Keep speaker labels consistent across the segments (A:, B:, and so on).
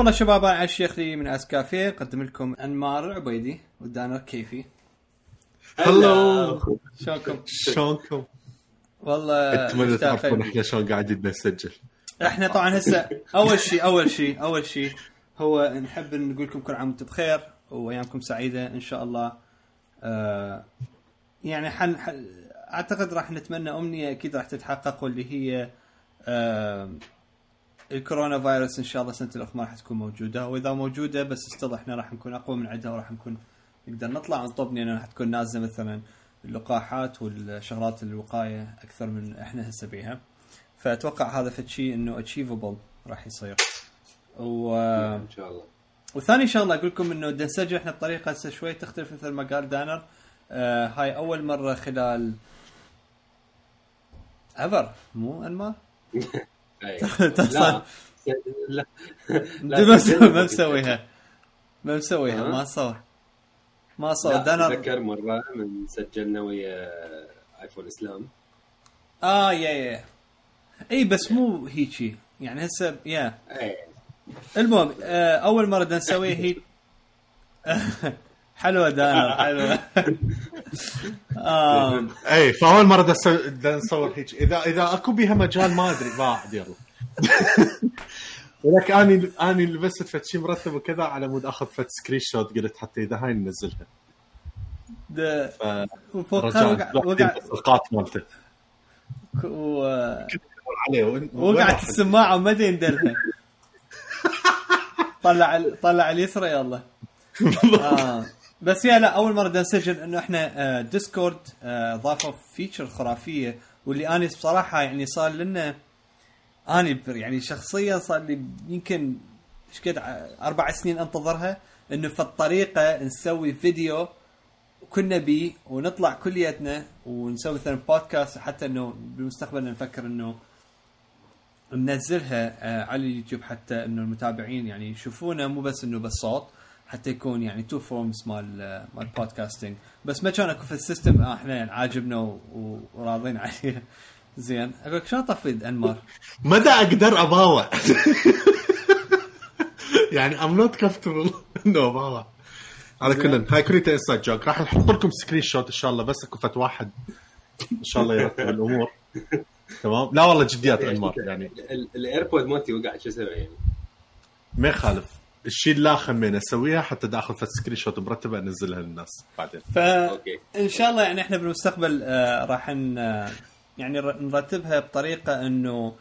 A: الله شباب أنا الشيخ لي من آس كافيه أقدم لكم أنمار العبيدي ودانر كيفي
B: هلو
A: شلونكم؟
B: شلونكم؟
A: والله أتمنى
B: تعرفون. إحنا شلون قاعدين نسجل
A: إحنا طبعا هسه أول شيء أول شيء أول شيء هو نحب نقول لكم كل عام وأنتم بخير وأيامكم سعيدة إن شاء الله آه يعني حن أعتقد راح نتمنى أمنية أكيد راح تتحقق واللي هي آه الكورونا فيروس إن شاء الله سنة الأخ ما راح تكون موجودة وإذا موجودة بس استض إحنا راح نكون أقوى من عندها وراح نكون نقدر نطلع ونطب لأن راح تكون نازلة مثلا اللقاحات والشغلات الوقاية أكثر من إحنا هسه بيها. فأتوقع هذا فد شيء إنه اتشيفبل راح يصير. و...
C: إن شاء الله.
A: وثاني شغلة أقول لكم إنه بدنا نسجل إحنا بطريقه هسه شوي تختلف مثل ما قال دانر. آه هاي أول مرة خلال ايفر مو انمار
C: أي.
A: تصل.
C: لا
A: ما مسوي ما مسويها. ما مسويها
C: ها؟
A: ما صور ما صور
C: لا
A: دانر
C: أتذكر مرة من سجلنا ويا آيفون إسلام.
A: آه يا يا اي بس مو هيجي. يعني هسه يا
C: اي
A: المهم آه أول مرة نسويها هي حلوة دانر حلوة. آه
B: اي فاول مرة نصور هيك. اذا إذا أكو بيها مجال ما أدري. بعد يلا. ولك أني أني لبست فد شيء مرتب وكذا على مود أخذ فد screenshot قلت حتى إذا هاي ننزلها
A: وقع
B: مالته.
A: و- وقعت السماعة وما يندلها طلع طلع اليسرى يلا. آه. بس yeah لا أول مرة نسجل إنه إحنا آه Discord آه ضافوا feature خرافية واللي أنا بصراحة يعني صار لنا أنا يعني شخصيا صار لي يمكن إيش قد أربع سنين أنتظرها إنه في الطريقة نسوي فيديو كنا بيه ونطلع كليتنا ونسوي مثلا بودكاست حتى إنه بالمستقبل نفكر إنه ننزلها آه، على اليوتيوب حتى إنه المتابعين يعني يشوفونا مو بس إنه بالصوت. حتى يكون يعني two forms مال آه، مال podcasting بس ما كان اكو في ال system آه، إحنا يعني عاجبنا وراضين عليه زين أقول لك شلون طفي انمار
B: مدى أقدر اباوع يعني ام نوت كومفتبل انه اباوع على كل هاي كلها inside joke راح نحط لكم screenshot ان شاء الله بس اكو فت واحد ان شاء الله يرتب الأمور تمام لا والله جديات انمار يعني
C: ال- ال AirPod مالتي وقع شو أسوي يعني
B: ما يخالف الشيء اللي لا خمينا أسويها حتى دا آخذ فت screenshot مرتبة أنزلها للناس بعدين.
C: okay.
A: فان شاء الله يعني إحنا بالمستقبل آه، راح ن- آه، يعني نرتبها بطريقة إنه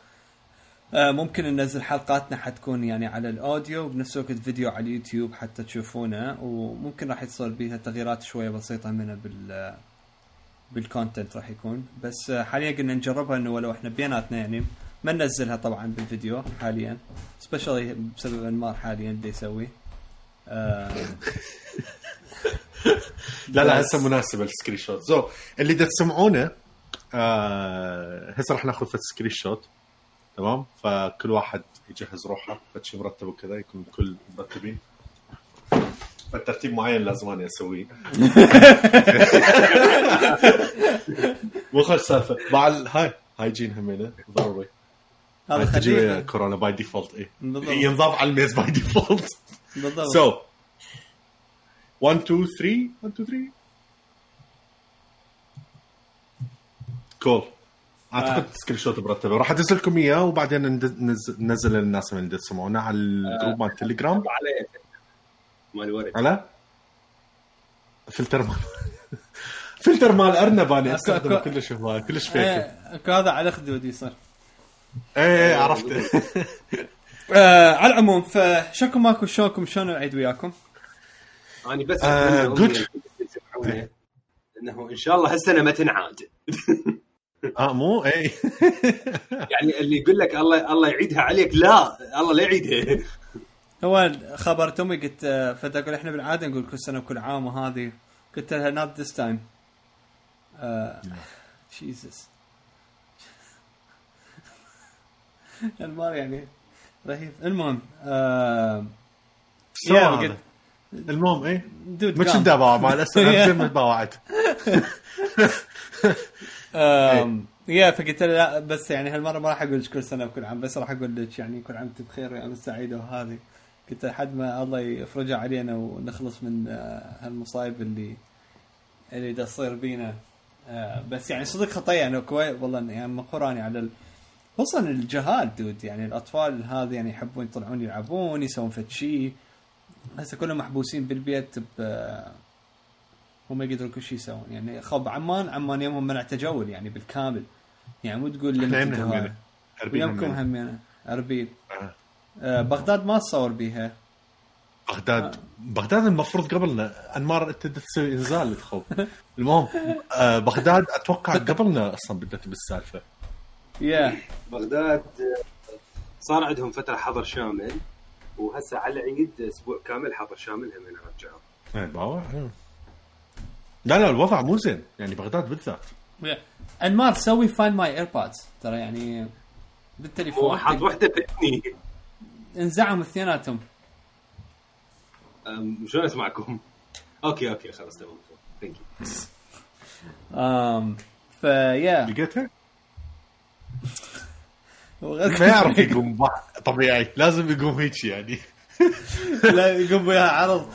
A: آه، ممكن ننزل حلقاتنا حتكون يعني على ال audio وبنفس الوقت فيديو على اليوتيوب حتى تشوفونه وممكن راح يصير بيها تغييرات شوية بسيطة منها بال بال content راح يكون. بس آه، حاليا قلنا نجربها إنه ولو إحنا بيناتنا يعني ما ننزلها طبعا بالفيديو حاليا especially بسبب انمار حاليا اللي يسوي. آه،
B: لا لا. هسه مناسبه ال screenshot زو اللي دا تسمعونه آه هسه راح ناخذ screenshot تمام؟ فكل واحد يجهز روحه فد شيء مرتب وكذا يكون الكل مرتبين. فالترتيب معين لازم أنا أسويه. مو خوش سالفة. مع هاي هايجين همينة. ضروري
A: هذا
B: هاي تجي كورونا باي ديفولت اي. ينضاف على الميز باي ديفولت
A: بالضبط.
B: سو 1 2 3 1 2 3 كول أعتقد
A: آه.
B: سكرين شوت مرتبة. راح ادز لكم إياه وبعدين ننزل للناس من اللي تسمعونا على الجروب مال التليجرام
C: مال ورد
B: على؟ فلتر مال فلتر مال أرنب أنا
A: أكو- أستخدمه
B: كلش كلش fake.
A: إيه، أكو هذا على خدود يصير
B: إيه إيه عرفت
A: آه على العموم فشكو ماكو شلونكم شلون العيد وياكم؟
C: أنا بس
B: آه،.
C: أمنية يسمعونه، إنه إن شاء الله هالسنة ما تنعاد.
B: آه مو؟ إيه.
C: يعني اللي يقول لك الله الله يعيدها عليك لا الله لا يعيدها.
A: هو خبرت امي قلت آه، فتقول إحنا بالعادة نقول كل سنة وكل عام وهذه. قلت لها not this time Jesus المال يعني رهيب. المهم آه yeah،
B: المهم إيه؟
A: dude.
B: كنت اباوع مع الاسف ما باوعت
A: آم، yeah فقلت لا بس يعني هالمرة ما راح أقول كل سنة وكل عام بس راح أقول لك يعني كل عام وأنت بخير ويا سعيده وهذه. قلت لحد ما الله يفرجها علينا ونخلص من آه، هالمصايب اللي اللي دا تصير بينا. آه، بس يعني صدق خطيه يعني كويس والله يعني مقراني على. خصوصا الجهال دود يعني الأطفال هذا يعني يحبون يطلعون يلعبون يسوون فد شيء هسه كلهم محبوسين بالبيت ب هم يقدرون كل شيء يسوون. يعني خب عمان عمان يومهم منع تجول يعني بالكامل. يعني مو تقول ويمكم
B: همينة.
A: همينة. اربيل
B: آه.
A: آه بغداد ما تصور بيها.
B: بغداد. بغداد المفروض قبلنا أنمار أنت تسوي إنزال تخوف. المهم آه بغداد أتوقع قبلنا أصلا بدأت بالسالفة.
A: يا.
C: بغداد صار عندهم فترة حظر شامل وهسه على العيد أسبوع كامل حظر شامل هم رجعوا
B: إيه إيه. لا لا الوضع مو زين. يعني بغداد بالذات.
A: انمار سوي find my AirPods ترى يعني بالتليفون.
C: هو حاط واحدة باذني
A: انزعموا اثنيناتهم.
C: شلون أسمعكم؟ okay okay خلاص تمام thank you
A: ف yeah
B: لقيتها؟ ما يعرف يقوم طبيعي لازم يقوم هيك يعني
A: لا يقوم وياها عرض.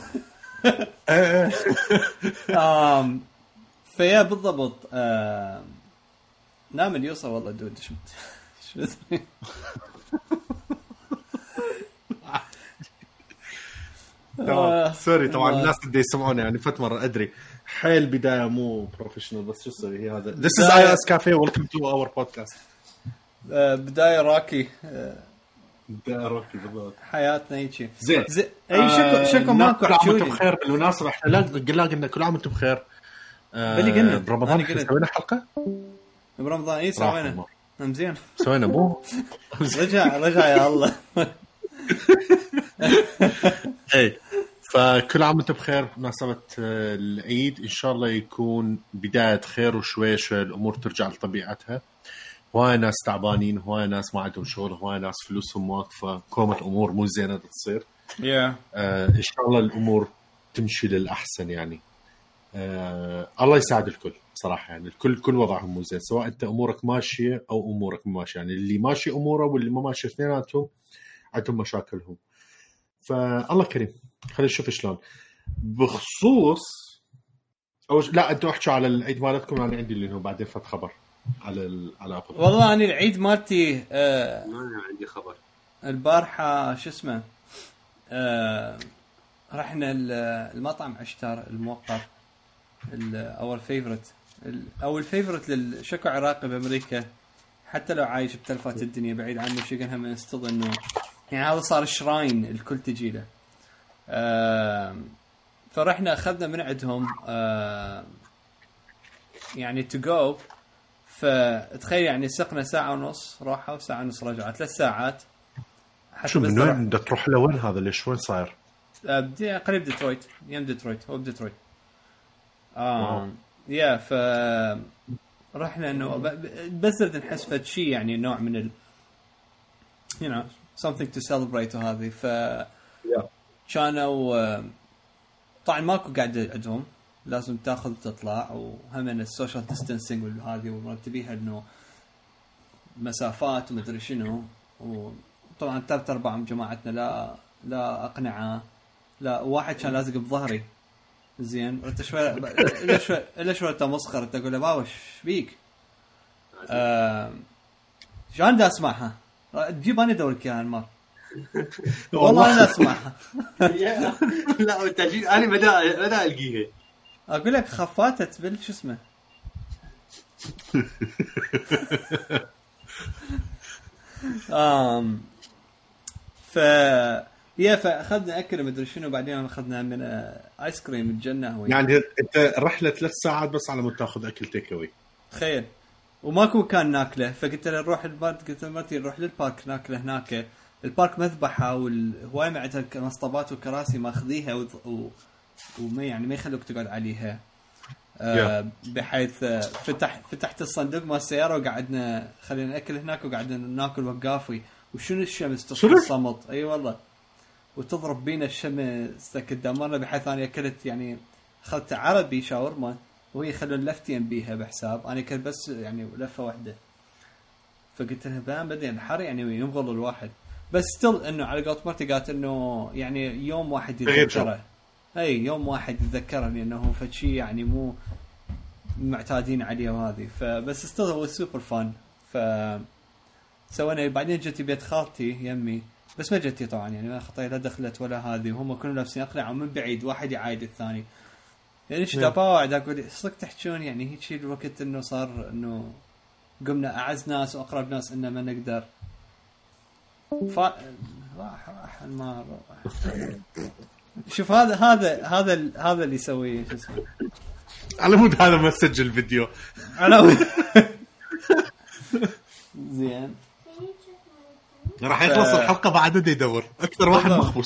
A: آم ف yeah بالضبط آم نام اليسرى والله dude شو شو؟
B: تمام sorry طبعا. الناس اللي يسمعون يعني فت مرة أدري حيل بداية مو professional بس شو أسوي هي هذا This is. IS Cafe welcome to our podcast
A: آه، بداية rocky آه،
B: بداية rocky بالضبط.
A: حياتنا هيجي
B: زين.
A: زي أي شكو شكو ماكو
B: كل عام
A: وأنتم
B: بخير بالمناسبة. إحنا لا قلنا قلنا كل عام وأنتم بخير. آه،
A: بلي قلنا.
B: برمضان. سوينا حلقة؟
A: برمضان اي سوينا. زين.
B: سوينا مو؟
A: رجع رجع يا الله.
B: إيه فكل عام وأنتم بخير بمناسبة آه، العيد. إن شاء الله يكون بداية خير وشويشة الأمور ترجع لطبيعتها. هواي ناس تعبانين هواي ناس ما عندهم شغل هواي ناس فلوسهم واقفة كومة أمور مو زينة تصير.
A: يا
B: آه إن شاء الله الأمور تمشي للأحسن يعني. آه الله يساعد الكل صراحة يعني. الكل كل وضعهم مو زين سواء أنت أمورك ماشية أو أمورك مو ماشية. يعني اللي ماشي أموره واللي ما ماشي اثنيناتهم عندهم مشاكلهم. فالله كريم خلينا نشوف شلون. بخصوص أو لا أنتم احكوا على العيد مالتكم أنا عندي اللي هو بعدين فت خبر. على ال... على ابل
A: والله أنا العيد مالتي آه
C: ما عندي خبر.
A: البارحة شو اسمه آه رحنا ال- المطعم عشتار الموقر our favorite أو ال favorite ل شكو عراقي بأمريكا. حتى لو عايش بتلفات الدنيا بعيد عنه شيء هم يستظن إنه يعني هذا صار شراين الكل تجي له. آه فرحنا أخذنا من عندهم آه يعني to go فتخيل يعني سقنا ساعة ونص روحه وساعة ونص رجعة ثلاث ساعات.
B: شو من وين بدك تروح لوين هذا ليش وين صاير؟
A: آه، قريب ديترويت يم ديترويت هو بديترويت. آه. yeah ف رحنا إنه بس نحس فد شيء يعني نوع من ال you know something to celebrate وهذه ف كانوا طبعا ماكو قاعدة عندهم. لازم تاخذ تطلع وهم ال social distancing وهذه ومرتبيها إنه مسافات ومدري شنو. وطبعا ثلاث أرباع من جماعتنا لا لا أقنعه. لا واحد كان لازق بظهري. زين. أنت شوي إلا شوي إلا شوي مسخر. أنت أقول له بابا إيش؟ آه، شلون دا أسمعها؟ تجيب أنا ادور لك اياها المر والله أنا أسمعها.
C: لا أنا بدا بدأ ألقيها.
A: أقول لك خفاتت بال شو اسمه؟ um ف yeah فأخذنا أكل مدري شنو بعدين أخذنا من آه، ايس كريم الجنة. هو
B: يعني أنت رحلة ثلاث ساعات بس على مود تأخذ أكل take away
A: تخيل. وماكو مكان ناكله فقلت له نروح ال park قلت لمرتي نروح لل park ناكله هناك. البارك مذبحة والهواي ما عندها مسطبات وكراسي ماخذيها. وما يعني ما يخلوك تقعد عليها. آه بحيث آه فتح فتحت الصندوق مال السيارة وقعدنا خلينا نأكل هناك وقعدنا ناكل وقافي. وشنو الشمس تصير
B: شنو؟
A: الصمت؟ أي والله. وتضرب بينا الشمس قدامنا بحيث أنا أكلت يعني أخذت عربي شاورما وهي يخلون لفتين بيها بحساب. أنا كنت بس يعني لفة واحدة. فقلت لها بان بدي الحر يعني ينغل الواحد. بس still إنه على قولت مرتي قالت إنه يعني يوم واحد. يتذكره أي يوم واحد هو فد شيء يعني مو معتادين عليه وهذه. فبس هو super fun ف سوينا بعدين جت بيت خالتي يمي. بس ما جتي طبعا يعني ما خطيه لا دخلت ولا هذه. وهم كلهم لابسين اقنعه ومن بعيد واحد يعايد الثاني. يعني
B: نعم.
A: قاعد أقول صدق تحجون؟ يعني هيك الوقت إنه صار إنه قمنا أعز ناس وأقرب ناس إنه ما نقدر. ف راح راح المار. شوف هذا هذا هذا هذا اللي يسوي شو اسمه؟
B: على مود هذا ما سجل فيديو.
A: على زين.
B: راح يخلص
A: ف-
B: الحلقة بعد يدور. أكثر واحد. مخبوص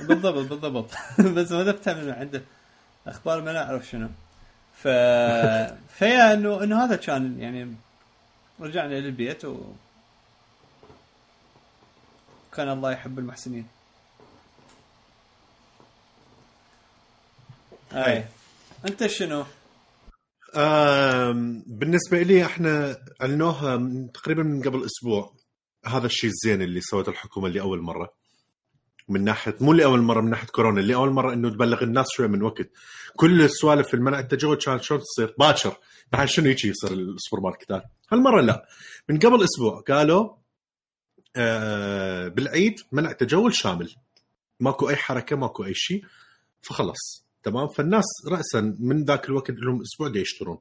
A: بالضبط بالضبط. بس ما دفتها من عنده أخبار ما نعرف شنو. ف فيا إنه إنه هذا كان يعني رجعنا للبيت و كان الله يحب المحسنين. أي. أنت شنو؟
B: آم، بالنسبة لي إحنا اعلنوها من- تقريبا من قبل أسبوع. هذا الشيء الزين اللي سوته الحكومة لأول مرة. من ناحية مو لأول مرة من ناحية كورونا. اللي اول مرة إنه تبلغ الناس شوي من وقت. كل السوالف في المنع التجول كانت شلون تصير؟ باكر. بعد شنو يجي يصير السوبر ماركتات هالمرة لا. من قبل أسبوع قالوا آه بالعيد منع تجول شامل. ماكو أي حركة ماكو أي شيء. فخلص تمام؟ فالناس راسا من ذاك الوقت لهم أسبوع دا يشترون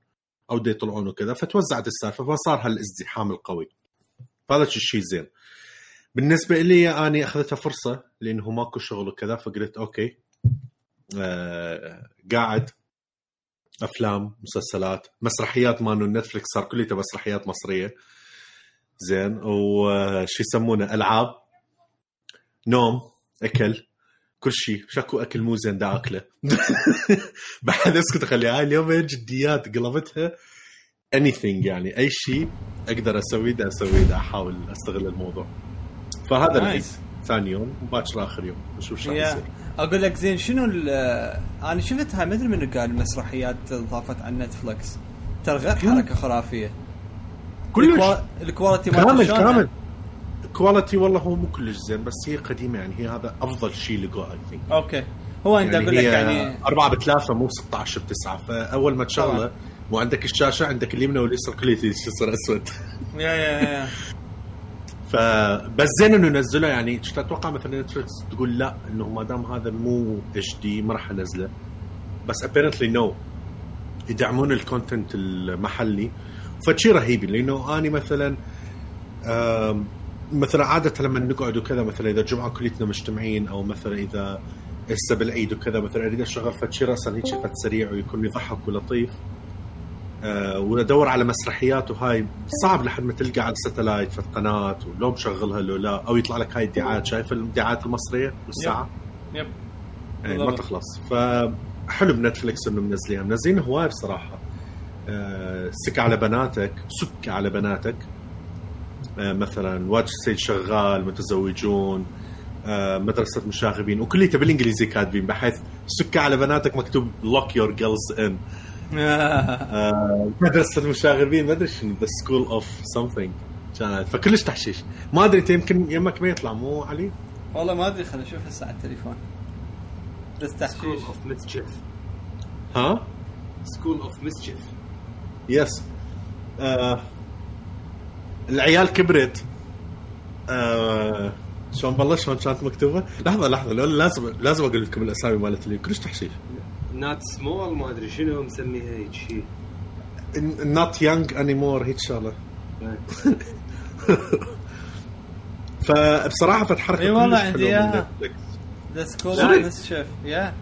B: أو دا يطلعون وكذا فتوزعت السالفة فصار هالازدحام القوي. فهذا الشيء زين. بالنسبة لي أني أخذتها فرصة لأنه ماكو شغل وكذا فقلت okay آه قاعد أفلام مسلسلات مسرحيات مالو نتفلكس صار كلها مسرحيات مصرية. زين وش يسمونه ألعاب نوم أكل كل شيء. شكو أكل مو زين دا أكلة. بعد اسكت اخلي هاي اليوم جديات قلبتها. Anything يعني. أي شيء أقدر أسويه دا أسويه دا أحاول أستغل الموضوع. فهذا العيد
A: nice.
B: ثاني يوم وباكر آخر يوم. نشوف شو راح يصير.
A: أقول لك زين شنو أنا شفتها ما أدري منو قال المسرحيات ضافت على نتفلكس ترى غير حركة خرافية.
B: كلش.
A: ال qua- ال quality مالته
B: كامل؟ كامل. quality والله هو مو كلش زين بس هي قديمة يعني هي هذا أفضل شيء لقوه I think
A: okay. هو أنت
B: يعني
A: أقول لك يعني
B: أربعة بثلاثة مو 16 بتسعة. فأول ما تشغله
A: طبعاً.
B: مو عندك اليمنى واليسرى كله يصير أسود.
A: yeah yeah yeah
B: فبس زين إنه نزله يعني كنت أتوقع مثلا نتفلكس تقول لا إنه ما دام هذا مو HD ما راح أنزله. بس apparently no يدعمون ال content المحلي. فشي رهيب لأنه اني مثلا مثلا عادة لما نقعد وكذا مثلا إذا الجمعة كليتنا مجتمعين أو مثلا إذا هسه بالعيد وكذا مثلا أريد أشغل فشي راسا هيك فد سريع ويكون يضحك ولطيف. آه، وادور على مسرحيات وهاي صعب لحد ما تلقى على الستلايت في القناة ولو مشغلها لو لا أو يطلع لك هاي الدعايات. شايف الدعايات المصرية؟ والساعة
A: yep.
B: يعني ما. تخلص. فحلو بنتفلكس إنه منزلينها منزلين هواي بصراحة. آه، سك على بناتك سك على بناتك. مثلا واد سيد الشغال متزوجون آه، مدرسة مشاغبين وكليتها بالإنجليزي كاتبين بحيث سك على بناتك مكتوب lock your girls in مدرسة المشاغبين ما أدري شنو the school of something كانت فكلش تحشيش. ما أدري أنت يمكن يمك ما يطلع مو علي؟
A: والله ما أدري خليني أشوف هسه على التليفون. بس
C: school
A: تحشيش.
C: of mischief
B: ها؟
C: school of mischief
B: yes آه العيال كبرت. آه شلون بلش شلون كانت مكتوبة؟ لحظة لحظة لو لازم لازم أقول لكم الأسامي مالت اللي كلش تحشيش.
C: not small ما أدري شنو مسميها هيك شيء
B: not young anymore هيك شغلة. فبصراحه فتحركه
A: إي والله
B: كلش
A: عندي.
B: نتفلكس. the
A: school شيف yeah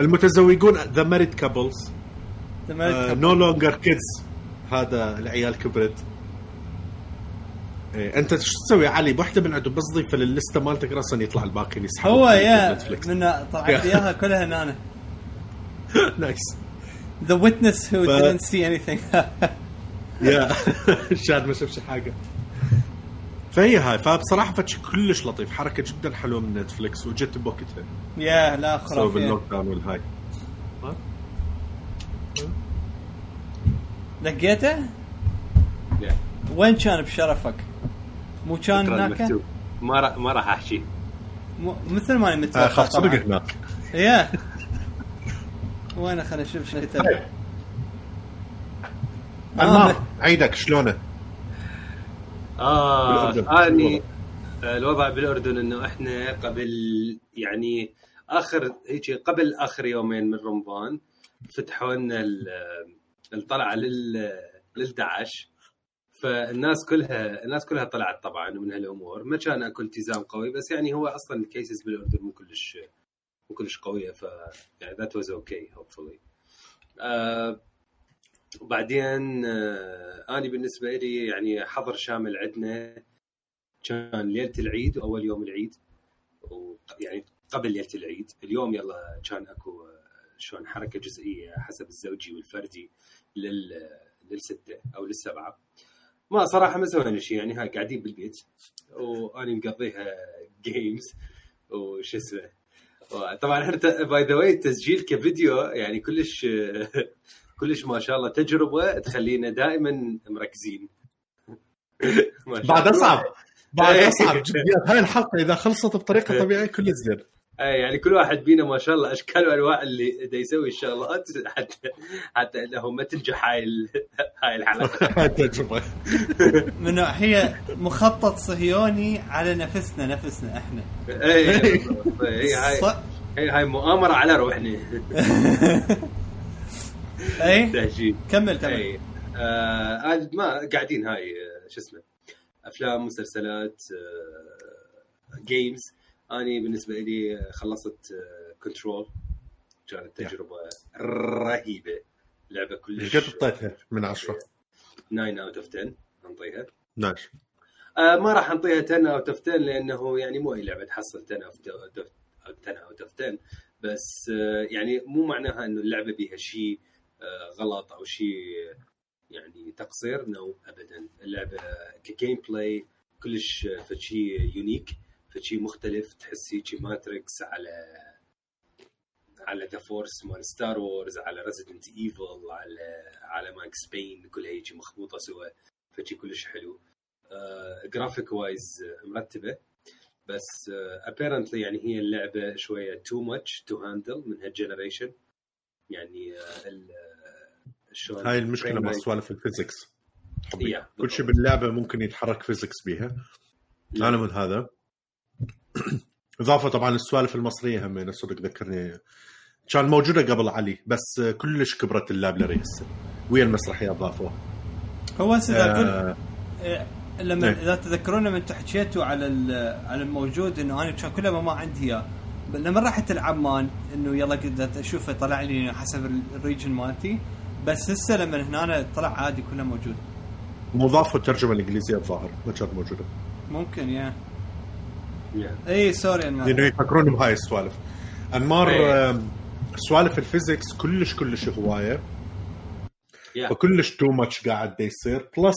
B: المتزوجون the married couples
A: The Married Couple.
B: no longer kids هذا العيال كبرت. إيه أنت شو تسوي علي؟ بوحدة من عندهم بس ضيفة للسته مالتك راسا يطلع الباقيين يسحبون
A: هو
B: yeah.
A: من طلعت إياها كلها هنا
B: nice.
A: The witness who
B: ف-
A: didn't see anything.
B: yeah. شاهد ما شافش حاجة. فهي هاي فبصراحة فد شي كلش لطيف حركة جدا حلوة من نتفلكس وجت بوقتها.
A: yeah لا
B: سووا
A: خرافية.
B: بال lockdown والهاي.
A: لقيته؟ وين كان بشرفك؟ مو كان هناك؟
C: ما راح ما راح
A: أحكي مثل ما أنا متوقع
B: آه، خاف صدق. هناك
A: يا وأنا خليني أشوف شنو كتب
B: طيب.
A: آه،
B: عيدك شلونه؟ آه.
C: أني آه، الوضع بالأردن إنه إحنا قبل يعني آخر هيك قبل آخر يومين من رمضان فتحوا لنا ال- الطلعة لل لل 11 فالناس كلها الناس كلها طلعت طبعا من هالأمور. ما كان اكو التزام قوي بس يعني هو أصلا ال cases بالأردن مو كلش مو كلش قوية ف يعني that was okay آه وبعدين آه أنا بالنسبة لي يعني حظر شامل عندنا كان ليلة العيد وأول يوم العيد. ويعني قبل ليلة العيد. اليوم يلا كان أكو آه، شلون حركة جزئية حسب الزوجي والفردي لل للستة أو للسبعة. ما صراحة ما سوينا شيء يعني هاي قاعدين بالبيت. واني مقضيها games وش اسمه. طبعا إحنا by the way التسجيل كفيديو يعني كلش كلش ما شاء الله تجربة تخلينا دائما مركزين.
B: بعد. أصعب. بعد. أصعب. جديات هاي الحلقة إذا خلصت بطريقة طبيعية كل زين.
C: اي يعني كل واحد بينا ما شاء الله أشكال وأنواع اللي دا يسوي الشغلات حتى حتى إنه ما تنجح هاي ال- هاي الحلقة.
B: هاي
A: من هي مخطط صهيوني على نفسنا نفسنا إحنا.
C: اي بالضبط. هي هاي
A: ص-
C: هي هاي مؤامرة على روحنا.
A: اي
C: تهجين.
A: كمل كمل.
C: اي آه عاد ما قاعدين هاي آه، شو اسمه أفلام مسلسلات آه games أني بالنسبة لي خلصت Control كانت تجربة رهيبة.
B: لعبة
C: إيش
B: قد أعطيتها من عشرة؟
C: 9 out of 10 انطيها
B: nice.
C: آه ما راح انطيها 10 out of 10 لأنه يعني مو أي لعبة تحصل 10 out 10 of 10 بس آه يعني مو معناها إنه اللعبة بيها شيء آه غلط أو شيء يعني تقصير. no ابدا. اللعبة ك gameplay كلش فشي unique فشي مختلف تحس هيك Matrix على على the Force مال Star Wars على Resident Evil على على Max Payne كلها هيك مخبوطة سوا فشي كلش حلو. graphic wise مرتبة بس apparently يعني هي اللعبة شوية too much to handle من هال generation يعني آه، آه،
B: هاي
C: المشكلة
B: مع. سوالف الفيزكس كل شيء باللعبة ممكن يتحرك فيزكس بيها. أنا من هذا. اضافة طبعا السوالف المصرية هم صدق ذكرني. كان موجودة قبل علي بس كلش كبرت اللابلري هسه ويا المسرحيه ضافوها
A: هو هسه
B: آه،
A: إيه، لما
B: إيه.
A: إذا تذكرون لما أنتم حكيتوا على على الموجود إنه أنا كان كله ما عندي إياه. لما رحت العمان إنه يلا قدرت اشوفه طلع لي حسب ال- ال region مالتي. بس هسه لما هنا أنا طلع عادي كله موجود.
B: مو ضافوا الترجمة الإنجليزية الظاهر ما كانت موجودة.
A: ممكن يا. اي sorry أنمار.
B: لأنه يفكرون بهاي السوالف. أنمار
C: إيه.
B: سوالف ال physics كلش كلش هواية.
C: Yeah.
B: فكلش too much قاعد دا يصير plus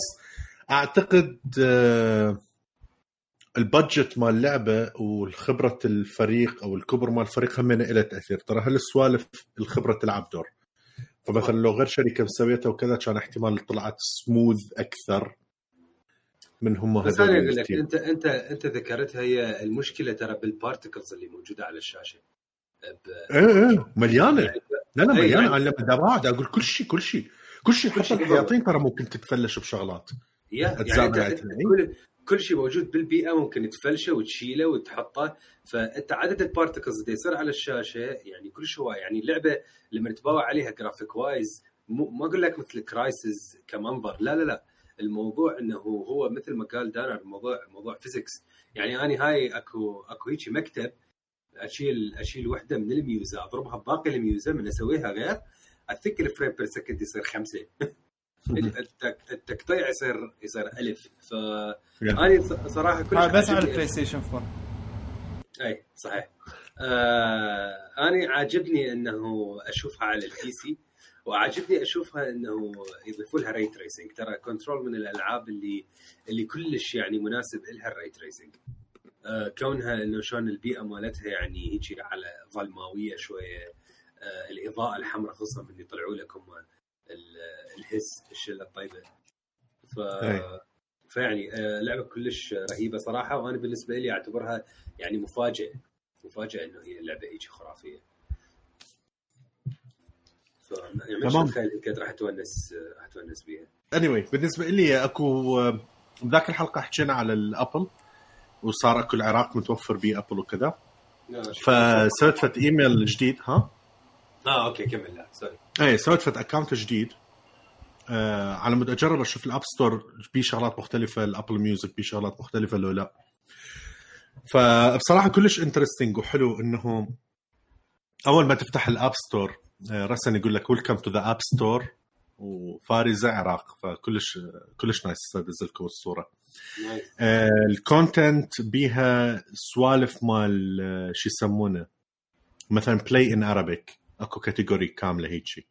B: أعتقد آه، ال budget مال اللعبة والخبرة الفريق أو الكبر مال الفريق هم له تأثير. ترى هالسوالف الخبرة تلعب دور؟ فمثلا لو غير شركة مسويتها وكذا كان احتمال طلعت سموث أكثر. من هم
C: بس
B: هذول
C: أنا أقول لك. انت انت أنت ذكرتها هي المشكلة ترى بال particles اللي موجودة على الشاشة. ب-
B: إيه إيه مليانة.
C: يعني
B: لا لا
C: إيه،
B: مليانة.
C: يعني-
B: أنا لما دا قاعد أقول كل شيء كل شيء. كل شيء
C: كل
B: حتى الحياطين ترى ممكن تتفلش بشغلات.
C: يعني. كل كل شيء موجود بالبيئة ممكن تفلشه وتشيله وتحطه. فأنت عدد ال particles اللي يصير على الشاشة يعني كلش هواي يعني اللعبة لما تباوع عليها graphic wise مو ما أقول لك مثل Crysis كمنظر. لا لا لا. الموضوع إنه هو مثل ما قال دانر الموضوع موضوع physics يعني اني هاي اكو أكو هيك مكتب اشيل أشيل وحدة من الميوزة أضربها بباقي الميوزة من أسويها غير I think ال frame per second يصير خمسة. التك- التقطيع يصير يصير ألف. ف أنا ص- صراحة كل
A: بس على ال PlayStation 4
C: اي صحيح. آه أنا عاجبني إنه أشوفها على ال PC وعاجبني أشوفها إنه يضيفوا لها ray tracing ترى Control من الألعاب اللي اللي كلش يعني مناسب لها ال ray tracing آه كونها إنه شلون البيئة مالتها يعني هيك على ظلماويه شوية. آه الإضاءة الحمراء خصوصا من يطلعوا لك هم ال- الهس الشلة الطيبة. ف
B: أي.
C: فيعني آه، لعبة كلش رهيبة صراحة وأنا بالنسبة لي أعتبرها يعني مفاجاه مفاجاه إنه هي اللعبة هيك خرافية.
B: تمام.
C: تخيل انك راح تونس راح تونس بيها.
B: Anyway بالنسبة لي أكو آه، بذاك الحلقة حكينا على الأبل وصار أكو العراق متوفر بيه Apple وكذا فسويت فت إيميل جديد ها؟
C: آه أوكي كمل لا سوري.
B: إيه سويت فت account جديد. آه على مود أجرب أشوف ال App Store بيه شغلات مختلفة ال Apple Music بيه شغلات مختلفة أو لا. فبصراحة كلش interesting وحلو إنه أول ما تفتح ال App Store آه رأسا يقول لك welcome to the App Store وفارزه عراق فكلش كلش nice ادز لكم
C: الصورة
B: آه، ال content بيها سوالف مال آه، شو يسمونه مثلا play in Arabic أكو category كاملة هيجي.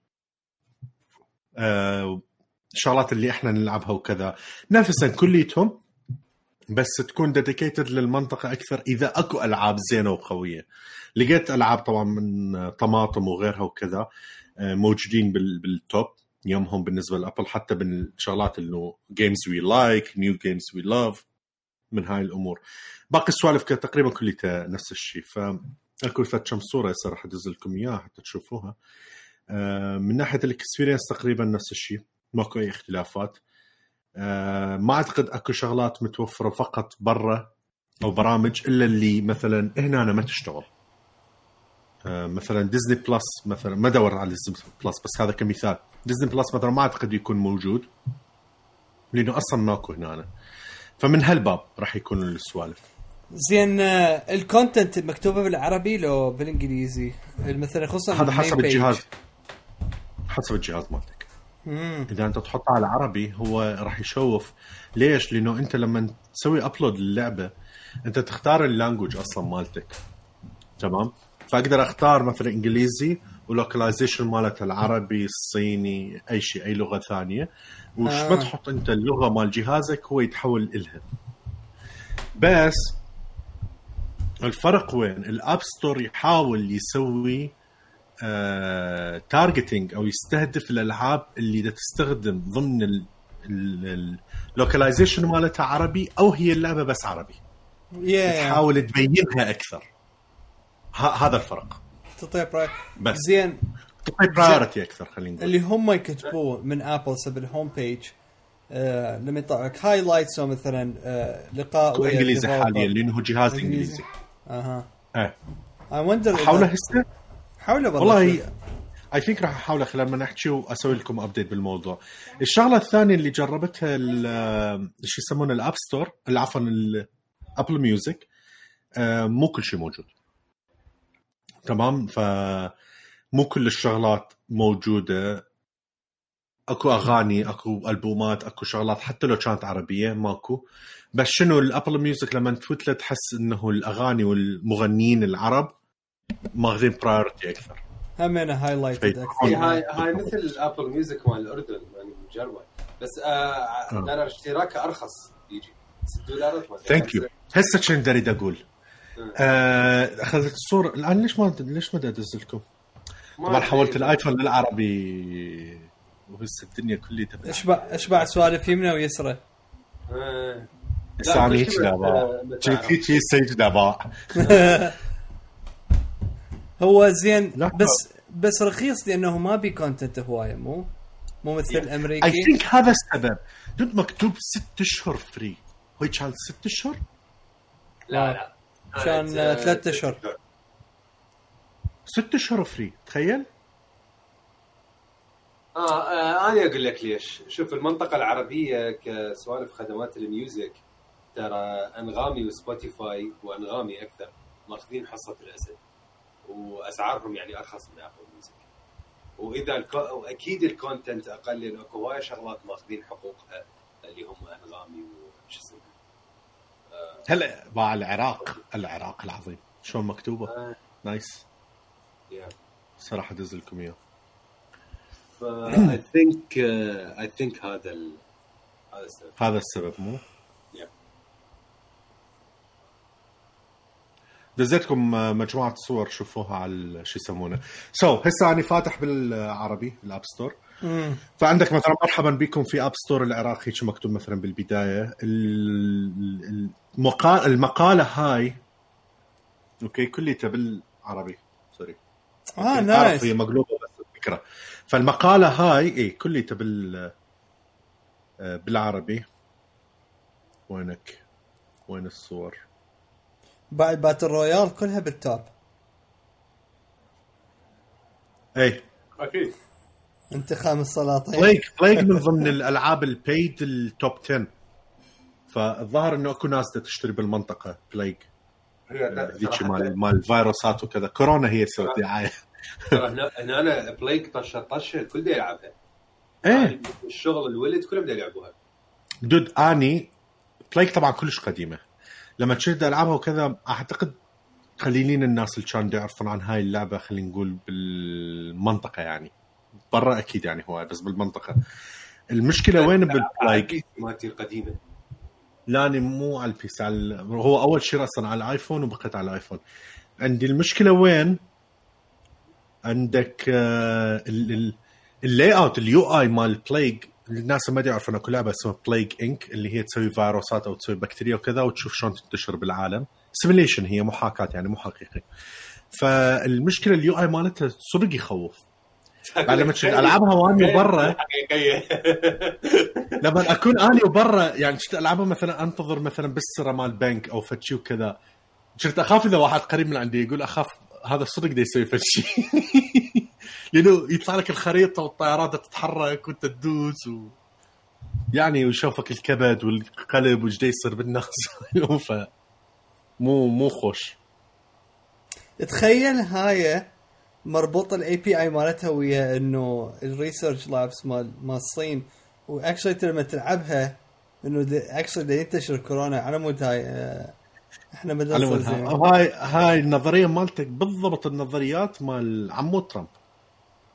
B: آه، الشغلات اللي إحنا نلعبها وكذا. نفسا كليتهم بس تكون dedicated للمنطقة أكثر إذا أكو ألعاب زينة وقوية. لقيت ألعاب طبعا من طماطم وغيرها وكذا آه، موجودين بال- بال top يومهم بالنسبة ل Apple حتى من الشغلات إنه games we like new games we love من هاي الأمور. باقي السوالف تقريبا كلها نفس الشيء. ف أكو كم صورة هسه راح ادز لكم إياها حتى تشوفوها. آه، من ناحية ال experience تقريبا نفس الشيء. ماكو أي اختلافات. آه، ما أعتقد أكو شغلات متوفرة فقط برا أو برامج إلا اللي مثلا هنا أنا ما تشتغل. آه، مثلا Disney Plus مثلا ما دور على Disney Plus بس هذا كمثال. Disney Plus مثلا ما أعتقد يكون موجود لأنه أصلا ماكو هنا فمن هالباب راح يكون السوالف.
A: زين آه، ال content مكتوبة بالعربي لو بالإنجليزي؟ مثلا خصوصا
B: هذا حسب. الجهاز. حسب الجهاز مالتك.
A: مم.
B: إذا أنت تحطه على عربي هو راح يشوف ليش؟ لأنه أنت لما تسوي upload للعبة أنت تختار ال language أصلا مالتك تمام؟ فأقدر أختار مثلا إنجليزي و localization مالتها العربي الصيني أي شيء أي لغة ثانية وش
A: آه.
B: ما تحط أنت اللغة مال جهازك هو يتحول إلها بس الفرق وين ال App Store يحاول يسوي targeting أو يستهدف الألعاب اللي دا تستخدم ضمن اللوكلايزيشن مالتها عربي أو هي اللعبة بس عربي.
A: يا
B: تحاول تبينها أكثر. ه- هذا الفرق.
A: تطيب رأيك.
B: بس.
A: زين.
B: تعطي برايورتي أكثر خلينا نقول.
A: اللي هم يكتبوه من ابل سب الهوم بيج آه لما يطلع لك هايلايتس أو مثلا آه لقاء ويا
B: انجليزي. حاليا لأنه جهاز.
A: إنجليزي. أها.
B: إيه.
A: اي وندر
B: حاوله هسه؟
A: حاوله والله
B: I think راح أحاول خلال ما نحكي وأسوي لكم update بالموضوع. الشغلة الثانية اللي جربتها ال- شو يسمونه ال App Store عفوا ال Apple Music مو كل شيء موجود. تمام ف مو كل الشغلات موجودة أكو أغاني أكو ألبومات أكو شغلات حتى لو كانت عربية ماكو بس شنو ال Apple Music لما تفوت له تحس إنه الأغاني والمغنيين العرب ماخذين priority أكثر.
A: همينه highlighted
B: في-
A: أكثر.
C: هي هاي هاي مثل ال Apple Music مال الأردن يعني مجربه بس آه
B: آه.
C: دولار اشتراكه أرخص يجي. 6 دولارات ما أدري.
B: thank you هسه كنت اريد أقول. آه، اخذت الصورة. الآن ليش ما ليش ما ادز لكم؟ طبعا. حولت ال iPhone للعربي. وهسه الدنيا كلها تبع
A: اشبع اشبع سوالف يمنى ويسرى؟
C: آه.
B: هسه أنا
C: لا،
B: هيك دابا هيك هيك دابا
A: هو زين. بس بس رخيص لأنه ما بي content هواية مو؟ مو مثل
B: I
A: الامريكي
B: think هذا السبب. dude مكتوب ست أشهر free هو كان ست أشهر؟
C: لا لا.
A: كان
C: آه،
A: ثلاثة أشهر.
B: ست أشهر free تخيل.
C: آه, آه أنا أقول لك ليش. شوف المنطقة العربية كسوالف خدمات ال music ترى أنغامي و Spotify وأنغامي أكثر ماخذين حصة الأسد. وأسعارهم يعني أرخص من Apple Music وإذا ال con... وأكيد ال content أقل لأن اكو هواي شغلات ماخذين حقوقها اللي هم أنغامي وش اسمه.
B: هلا باع العراق العراق العظيم. شلون مكتوبة؟
C: آه.
B: nice.
C: يا
B: صراحة أدز لكم إياه.
C: ف I think I think هذا ال... هذا السبب.
B: هذا السبب مو؟ دزيتكم آه، مجموعة صور شوفوها على شو يسمونه. so so, هسه أنا فاتح بالعربي ال App Store.
A: مم.
B: فعندك مثلا مرحبا بكم في App Store العراق هيك مكتوب مثلا بالبداية. ال- المقال المقالة هاي okay كليتها بالعربي سوري. آه
A: nice
B: هي مقلوبة بس الفكرة. فالمقالة هاي اي كليتها بال آه، بالعربي. وينك؟ وين الصور؟
A: بعد battle royale كلها بال top.
B: اي
C: أكيد.
A: انتقام السلاطين
B: Plague Plague من ضمن الألعاب ال paid ال top 10 فالظاهر إنه أكو ناس تشتري بالمنطقة Plague. ذيك مال مال الفيروسات وكذا. كورونا هي سوت
C: دعاية. هنا هنا Plague طشة طشة الكل دا يلعبها.
B: إيه.
C: الشغل الولد كلهم دا يلعبوها.
B: dude آني Plague طبعا كلش قديمة. لما تشد العابها وكذا أعتقد قليلين الناس اللي كانوا يعرفون عن هاي اللعبة خلينا نقول بالمنطقة يعني. برا أكيد يعني هو بس بالمنطقة. المشكلة وين بال Plague
C: مالتي القديمة.
B: لاني مو على ال PC على هو أول شيء أصلا على ال iPhone وبقيت على ال iPhone. عندي المشكلة وين؟ عندك آه، ال- ال- ال layout ال UI مال Plague الناس ما يعرفون لعبة اسمها Plague Inc اللي هي تسوي فيروسات أو تسوي بكتيريا وكذا وتشوف شلون تنتشر بالعالم. simulation هي محاكاة يعني مو حقيقي. فالمشكلة ال UI مالتها صدق يخوف. بعد لما تشوف العابها واني برا لما أكون اني وبرا يعني كنت ألعبها مثلا أنتظر مثلا بالسره مال بنك أو فتشي وكذا. كنت أخاف إذا واحد قريب من عندي يقول أخاف هذا صدق دا يسوي فتشي لأنه يطلع لك الخريطة والطيارات تتحرك وانت تدوس و... يعني ويشوفك الكبد والقلب وش يصير بالناس. ف مو مو خوش.
A: تخيل هاي مربوط ال API مالتها ويا إنه ال research labs مال مال الصين. وأكشلي لما تلعبها إنه أكشلي ينتشر كورونا على مود هاي آه،
B: إحنا
A: مدرسة
B: هاي هاي النظرية مالتك بالضبط النظريات مال عمو ترامب.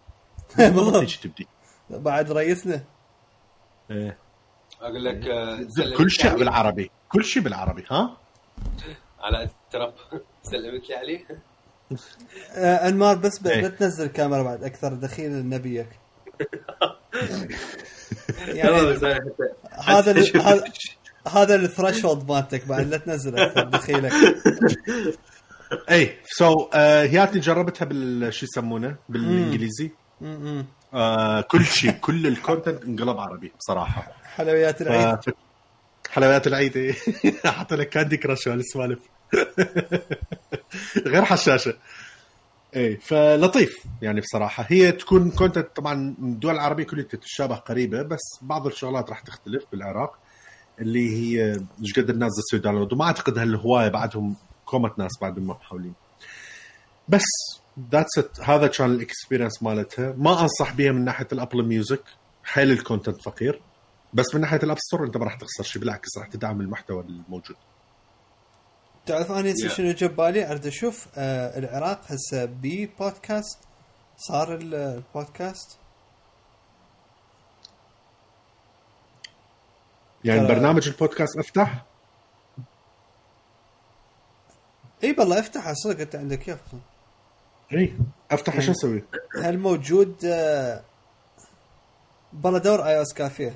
B: بالضبط هيك تبدي.
A: بعد رئيسنا.
B: إيه.
C: أقول لك آه،
B: كل شيء
C: عليه.
B: بالعربي. كل شيء بالعربي ها؟
C: على تراب سلمت لي عليه
A: آه أنمار بس
B: إيه.
A: لا تنزل الكاميرا بعد أكثر دخيل نبيك. يعني هذا هذا هذا ال threshold مالتك بعد لا تنزل أكثر دخيلك.
B: اي so هياتني جربتها بال شو يسمونه؟
A: بالإنجليزي.
B: آه كل شيء كل ال content انقلب عربي بصراحة.
A: حلويات العيد.
B: آه، حلويات العيد إيه. حط لك كاندي كراش والسوالف غير حشاشة. اي فلطيف يعني بصراحة. هي تكون content طبعا الدول العربية كلها تتشابه قريبة بس بعض الشغلات راح تختلف بالعراق. اللي هي إيش قد الناس تسوي download وما أعتقد هالهواية بعدهم كومة ناس بعدهم ما محاولين. بس that's it هذا كان ال experience مالتها. ما أنصح بها من ناحية ال Apple Music حيل ال content فقير. بس من ناحية ال App Store أنت ما راح تخسر شيء بالعكس راح تدعم المحتوى الموجود.
A: تعرف أنا هسه
C: Yeah.
A: شنو جاب بالي؟ أريد أشوف آه العراق هسه بي بودكاست صار ال- البودكاست
B: يعني برنامج البودكاست أفتح؟
A: إي بالله افتح صدق أنت عندك اياه
B: إي افتح شو أسوي؟
A: هل موجود بالله دور iOS كافيه؟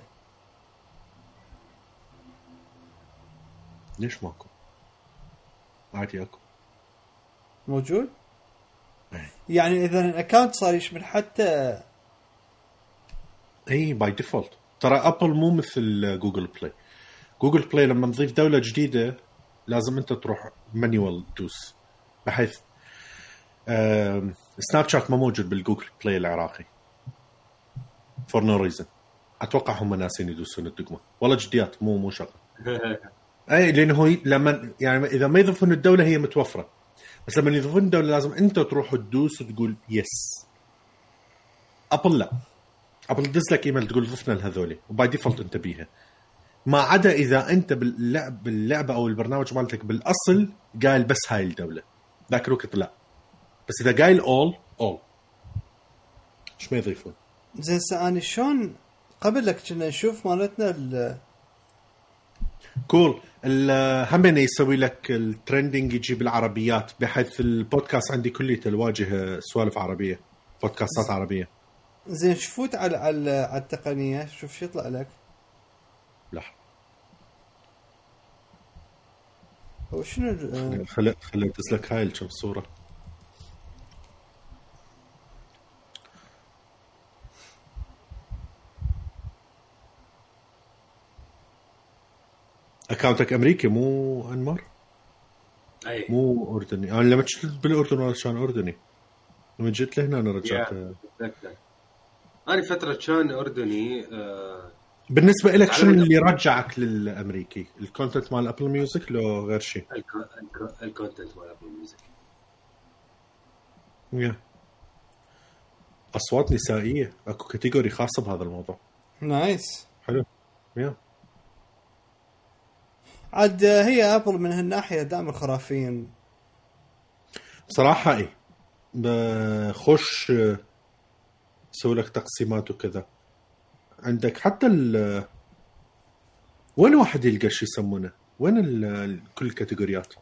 B: ليش ماكو؟ عادي أكو.
A: موجود؟ يعني إذا ال account صار يشمل حتى
B: إي by default ترى Apple مو مثل Google Play Google Play لما نضيف دولة جديدة لازم أنت تروح manual دوس. بحيث Snapchat ما موجود بال Google Play العراقي. for no reason أتوقع هم ناسين يدوسون الدقمة. والله جديات مو مو شغله أي لأنه هو لما يعني إذا ما يضيفون الدولة هي متوفرة. بس لما يضيفون الدولة لازم أنت تروح تدوس وتقول yes Apple لا. Apple تدز لك إيميل تقول ضفنا لهذولي و by default أنت بيها. ما عدا إذا أنت باللعب باللعبة أو البرنامج مالتك بالأصل قايل بس هاي الدولة ذاك الوقت لا. بس إذا قايل all all إيش ما يضيفون.
A: زين هسه أنا شلون قبل لك كنا نشوف مالتنا ال-
B: cool هم يسوي لك ال trending يجي بالعربيات بحيث البودكاست عندي كليته الواجهة سوالف عربية بودكاستات عربية.
A: زين شفوت على على على التقنية؟ شوف شو يطلع لك.
B: لحظه
A: هو شنو
B: خل خل أدز لك هاي الكم صورة. أكاونتك أمريكي مو أنمار؟
C: أي.
B: مو أردني. أنا لما كنت بالأردن ولا كان أردني. لما جيت لهنا أنا رجعت.
C: يا. أنا فترة كان أردني آه
B: بالنسبة لك شنو اللي رجعك للأمريكي؟ ال content مال Apple Music لو غير شيء
C: الكو- الكو- ال content مال Apple Music
B: yeah. أصوات نسائية. أكو category خاصة بهذا الموضوع.
A: nice
B: حلو. يا
A: عاد هي Apple من هالناحية دائما خرافيين
B: بصراحه اي بخش سوي لك تقسيمات وكذا عندك حتى ال وين واحد يلقى شو يسمونه؟ وين ال- كل ال categoryات؟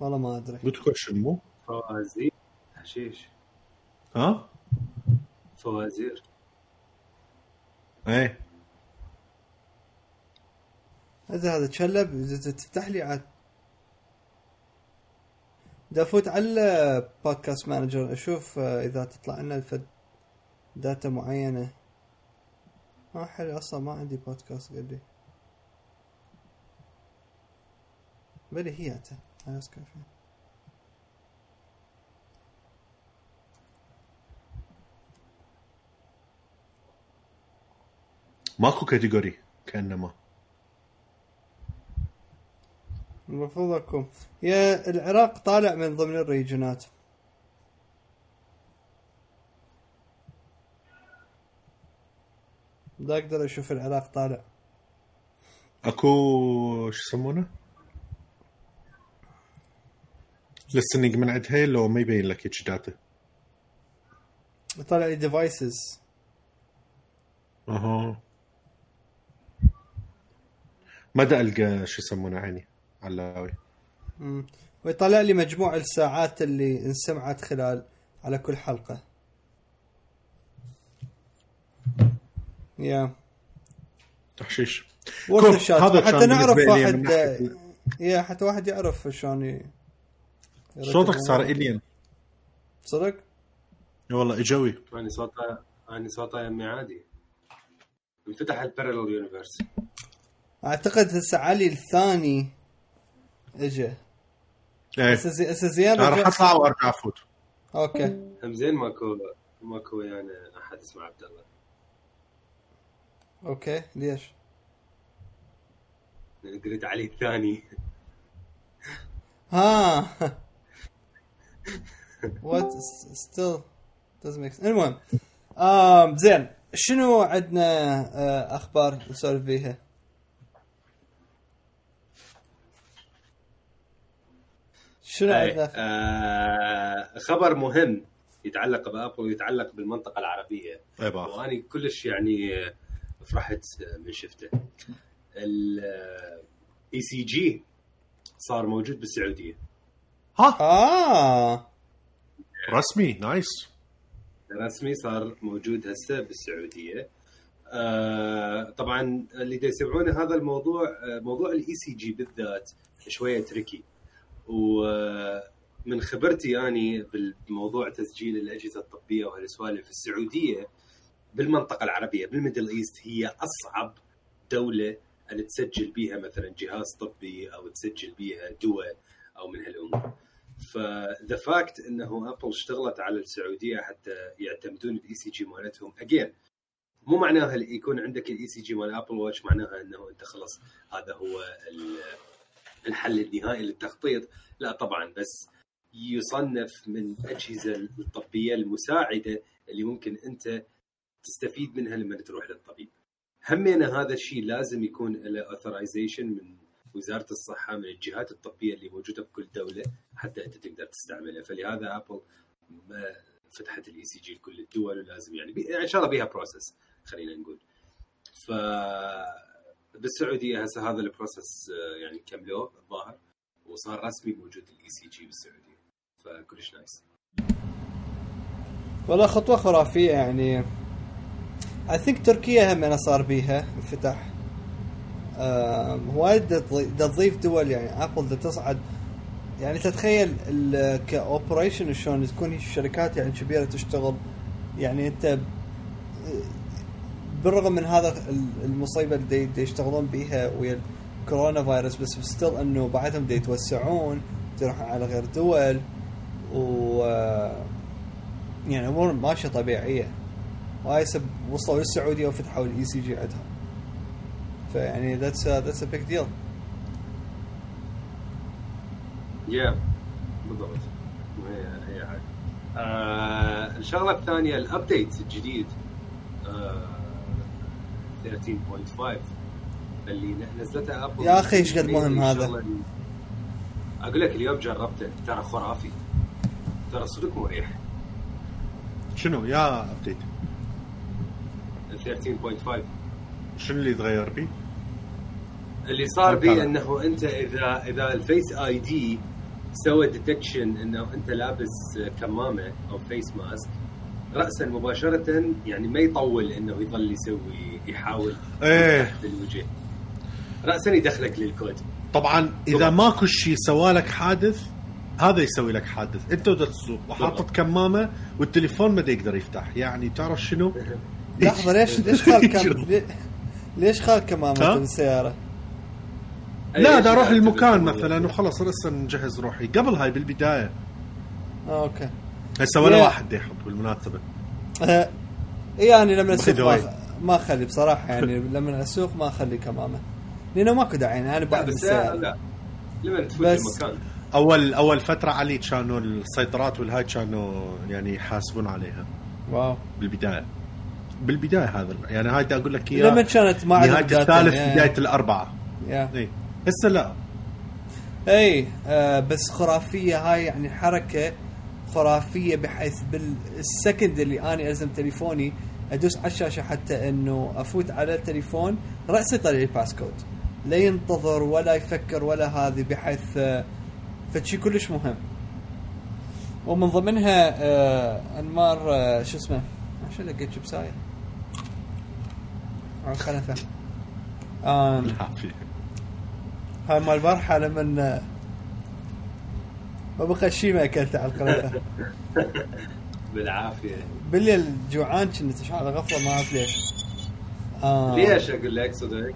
A: والله ما أدري
B: قلت question مو؟
C: فوازير حشيش
B: ها؟
C: فوازير
B: إيه
A: هذا هذا تشلب إذا تفتح لي عاد دا افوت على podcast manager أشوف آه، إذا تطلع لنا فد data معينة. ما حلو أصلا ما عندي بودكاست لي بلي هي iOS كافيه
B: ماكو category كأنما.
A: المفروض أكون. يا العراق طالع من ضمن ال regionات دا أقدر أشوف العراق طالع.
B: أكو شو يسمونه؟ listening من عند هي لو ما يبين لك هيك data
A: طالع لي devices
B: أها. ما دا ألقى شو يسمونه عيني. علاوي.
A: ويطلع لي مجموع الساعات اللي انسمعت خلال على كل حلقة. يا.
B: تحشيش هذا
A: حتى نعرف واحد يا حتى واحد يعرف شلون
B: صوتك صار. الين
A: صدق؟
B: والله اجوي
C: أنا صوته أنا صوته يمي عادي. انفتح ال parallel
A: universe أعتقد هسه علي الثاني اجى
B: إيه.
A: هسه زي- هسه زين أنا
B: راح أطلع وأرجع أفوت.
A: okay.
C: هم زين ماكو ماكو يعني أحد اسمه عبد الله.
A: okay. ليش؟
C: قلت علي الثاني.
A: ها. what still doesn't make sense. المهم آم زين. شنو عندنا آه أخبار نسولف فيها؟ شنو عندنا؟
C: آه خبر مهم يتعلق ب Apple ويتعلق بالمنطقة العربية.
B: اي باخ.
C: وأنا كلش يعني آه، فرحت آه، من شفته. ال ECG صار موجود بالسعودية.
B: ها؟
A: آه.
B: رسمي nice.
C: رسمي صار موجود هسه بالسعودية. آه طبعا اللي يسمعونه هذا الموضوع آه موضوع ال ECG بالذات شوية tricky ومن خبرتي يعني بالموضوع تسجيل الأجهزة الطبية وهالسوالف السعودية بالمنطقة العربية بال Middle East هي أصعب دولة أن تسجل بيها مثلا جهاز طبي أو تسجل بيها دواء أو من هالأمور. ف the fact إنه أبل اشتغلت على السعودية حتى يعتمدون ال ECG مالتهم. again مو معناها يكون عندك ال ECG مال أبل واتش معناها إنه أنت خلص هذا هو الحل النهائي للتخطيط. لا طبعا بس يصنف من الاجهزه الطبية المساعدة اللي ممكن أنت تستفيد منها لما تروح للطبيب. همينا هذا الشيء لازم يكون له authorization من وزارة الصحة من الجهات الطبية اللي موجودة بكل دولة حتى أنت تقدر تستعملها. فلهذا ابل فتحت ال ECG لكل الدول ولازم. يعني إن شاء الله بيها process خلينا نقول. ف بالسعودية هسه هذا ال process آه، يعني كملوه الظاهر وصار رسمي موجود ال ECG بالسعودية. فكلش nice.
A: والله خطوة خرافية يعني. I think تركيا هم صار بيها انفتح وايد تضيف دول يعني. ابل تصعد. يعني تتخيل ك operation شلون تكون الشركات يعني كبيرة تشتغل. يعني أنت بالرغم من هذا ال- المصيبة اللي دي- يشتغلون بيها ويا الكورونا فيروس بس still إنه بعدهم دي يتوسعون يروحون على غير دول و يعني أمور ماشية طبيعية. وهاي سب وصلوا للسعودية وفتحوا ال ECG عندهم. فيعني ذاتس ذاتس ا بيج ديل
C: يا بالضبط. هي آه الشغلة الثانية ال update الجديد. آه 13.5 اللي نزلتها ابل
A: يا أخي إيش قد مهم هذا؟
C: أقول لك اليوم جربته ترى خرافي ترى صدق مريح
B: شنو يا update
C: ال 13.5
B: شنو اللي يتغير بيه؟
C: اللي صار. بيه إنه أنت اذا إذا ال Face ID سوى detection إنه أنت لابس كمامة أو face mask راسا مباشرة يعني ما يطول إنه يظل يسوي يحاول إيه بالوجه راسا يدخلك للكود
B: طبعا إذا
C: طبعاً.
B: ماكو شيء سوالك حادث هذا يسوي لك حادث أنت ودا تسوق وحاطط كمامة والتليفون ما دا يقدر يفتح يعني تعرف شنو؟
A: لحظة ليش ليش خال كم ليش خال كمامة
B: ها؟
A: بالسياره؟
B: لا دا
C: أروح
B: المكان. مثلا وخلاص رسا نجهز روحي قبل هاي بالبداية
A: آه، أوكي
B: هسه ولا
A: يا.
B: واحد يحط بالمناسبة.
A: آه، يعني لما
B: أسوق.
A: ما, أخلي بصراحة يعني لما أسوق ما أخلي كمامة. لأنه ماكو داعي يعني أنا
C: لا
A: بعد
C: بس لا لما تفوت
A: بس-
C: المكان.
B: أول أول فترة علي كانوا السيطرات والهاي كانوا يعني يحاسبون عليها.
A: واو.
B: بالبداية. بالبداية هذا يعني هاي أقول لك
A: لما
B: اياها
A: كانت ما نهاية
B: الثالث
A: يا-
B: بداية الأربعة.
A: يا.
B: اي هسه لا.
A: اي آه بس خرافية هاي يعني حركة خرافية بحيث بالسكند اللي اني ألزم تليفوني أدوس على الشاشة حتى إنه أفوت على التليفون راسا يطلع لي الباسكود لا ينتظر ولا يفكر ولا هذه بحيث آه فشي كلش مهم. ومن ضمنها آه أنمار آه شو اسمه؟ عشان لقيت شبسايه على الخلفه
B: العافيه
A: هاي مال البارحة لما ما بقى شيء ما أكلته على القناة.
C: بالعافية.
A: بالليل جوعان كنت على غفلة ما أعرف ليش. آه.
C: ليش أقول لك صدق؟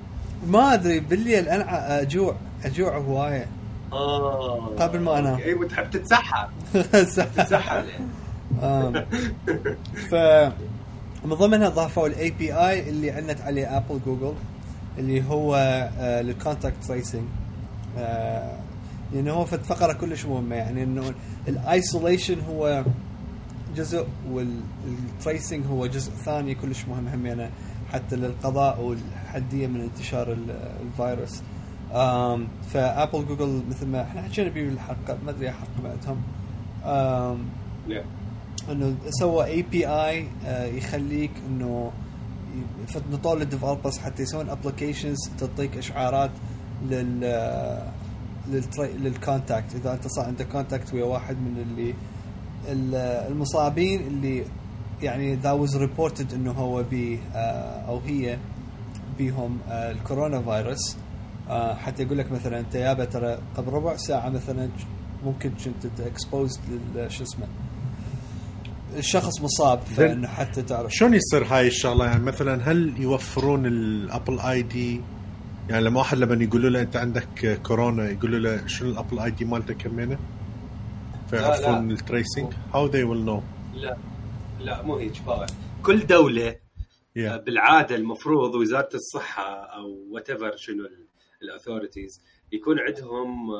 A: ما أدري بالليل أنا أجوع أجوع هواية.
C: آه.
A: قبل ما أنام.
C: اي وتحب تتسحب تتسحب
A: آم. ف من ضمنها ضافوا ال API اللي عندنا عليه ابل جوجل اللي هو آه لل contact tracing لأنه هو فد فقرة كلش مهمة يعني إنه ال isolation هو جزء وال tracing هو جزء ثاني كلش مهم هم يعني حتى للقضاء والحدية من انتشار ال- الفيروس. فأبل جوجل مثل ما إحنا حكينا بيه بالحلقة ما أدري حلقة بعدهم. إنه سوى API يخليك إنه نطور لل developers حتى يسوون applications تعطيك إشعارات لل للتري... لل contact. إذا أنت صار عندك contact ويا واحد من اللي ال- المصابين اللي يعني that was reported إنه هو بي آه، أو هي بيهم آه، الكورونا فيروس. آه، حتى يقول لك مثلا أنت يابا ترى قبل ربع ساعة مثلا ممكن كنت exposed شو اسمه الشخص مصاب فإنه حتى تعرف.
B: شلون يصير هاي الشغلة؟ يعني مثلا هل يوفرون ال Apple ID يعني لما واحد لما يقولوا له انت عندك كورونا يقولوا له شنو ال Apple ID مالتك كمينه فيعرفون.
C: ال
B: tracing how they will know
C: لا لا مو هيك كل دولة
B: yeah
C: بالعادة المفروض وزارة الصحة أو whatever شنو ال authorities يكون عندهم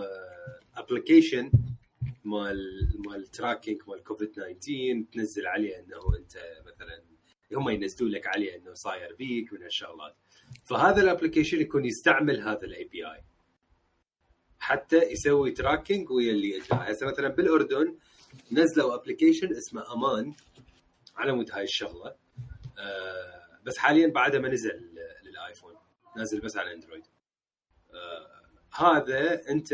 C: application مال مال tracking مال كوفيد 19 تنزل عليه إنه أنت مثلا هم ينزلون لك عليه إنه صاير بيك من هالشغلات فهذا ال application يكون يستعمل هذا ال API حتى يسوي tracking ويا اللي اجاه هسه مثلا بالأردن نزلوا application اسمه أمان على مود هاي الشغلة. آه، بس حاليا بعد ما نزل نازل بس على اندرويد آه هذا أنت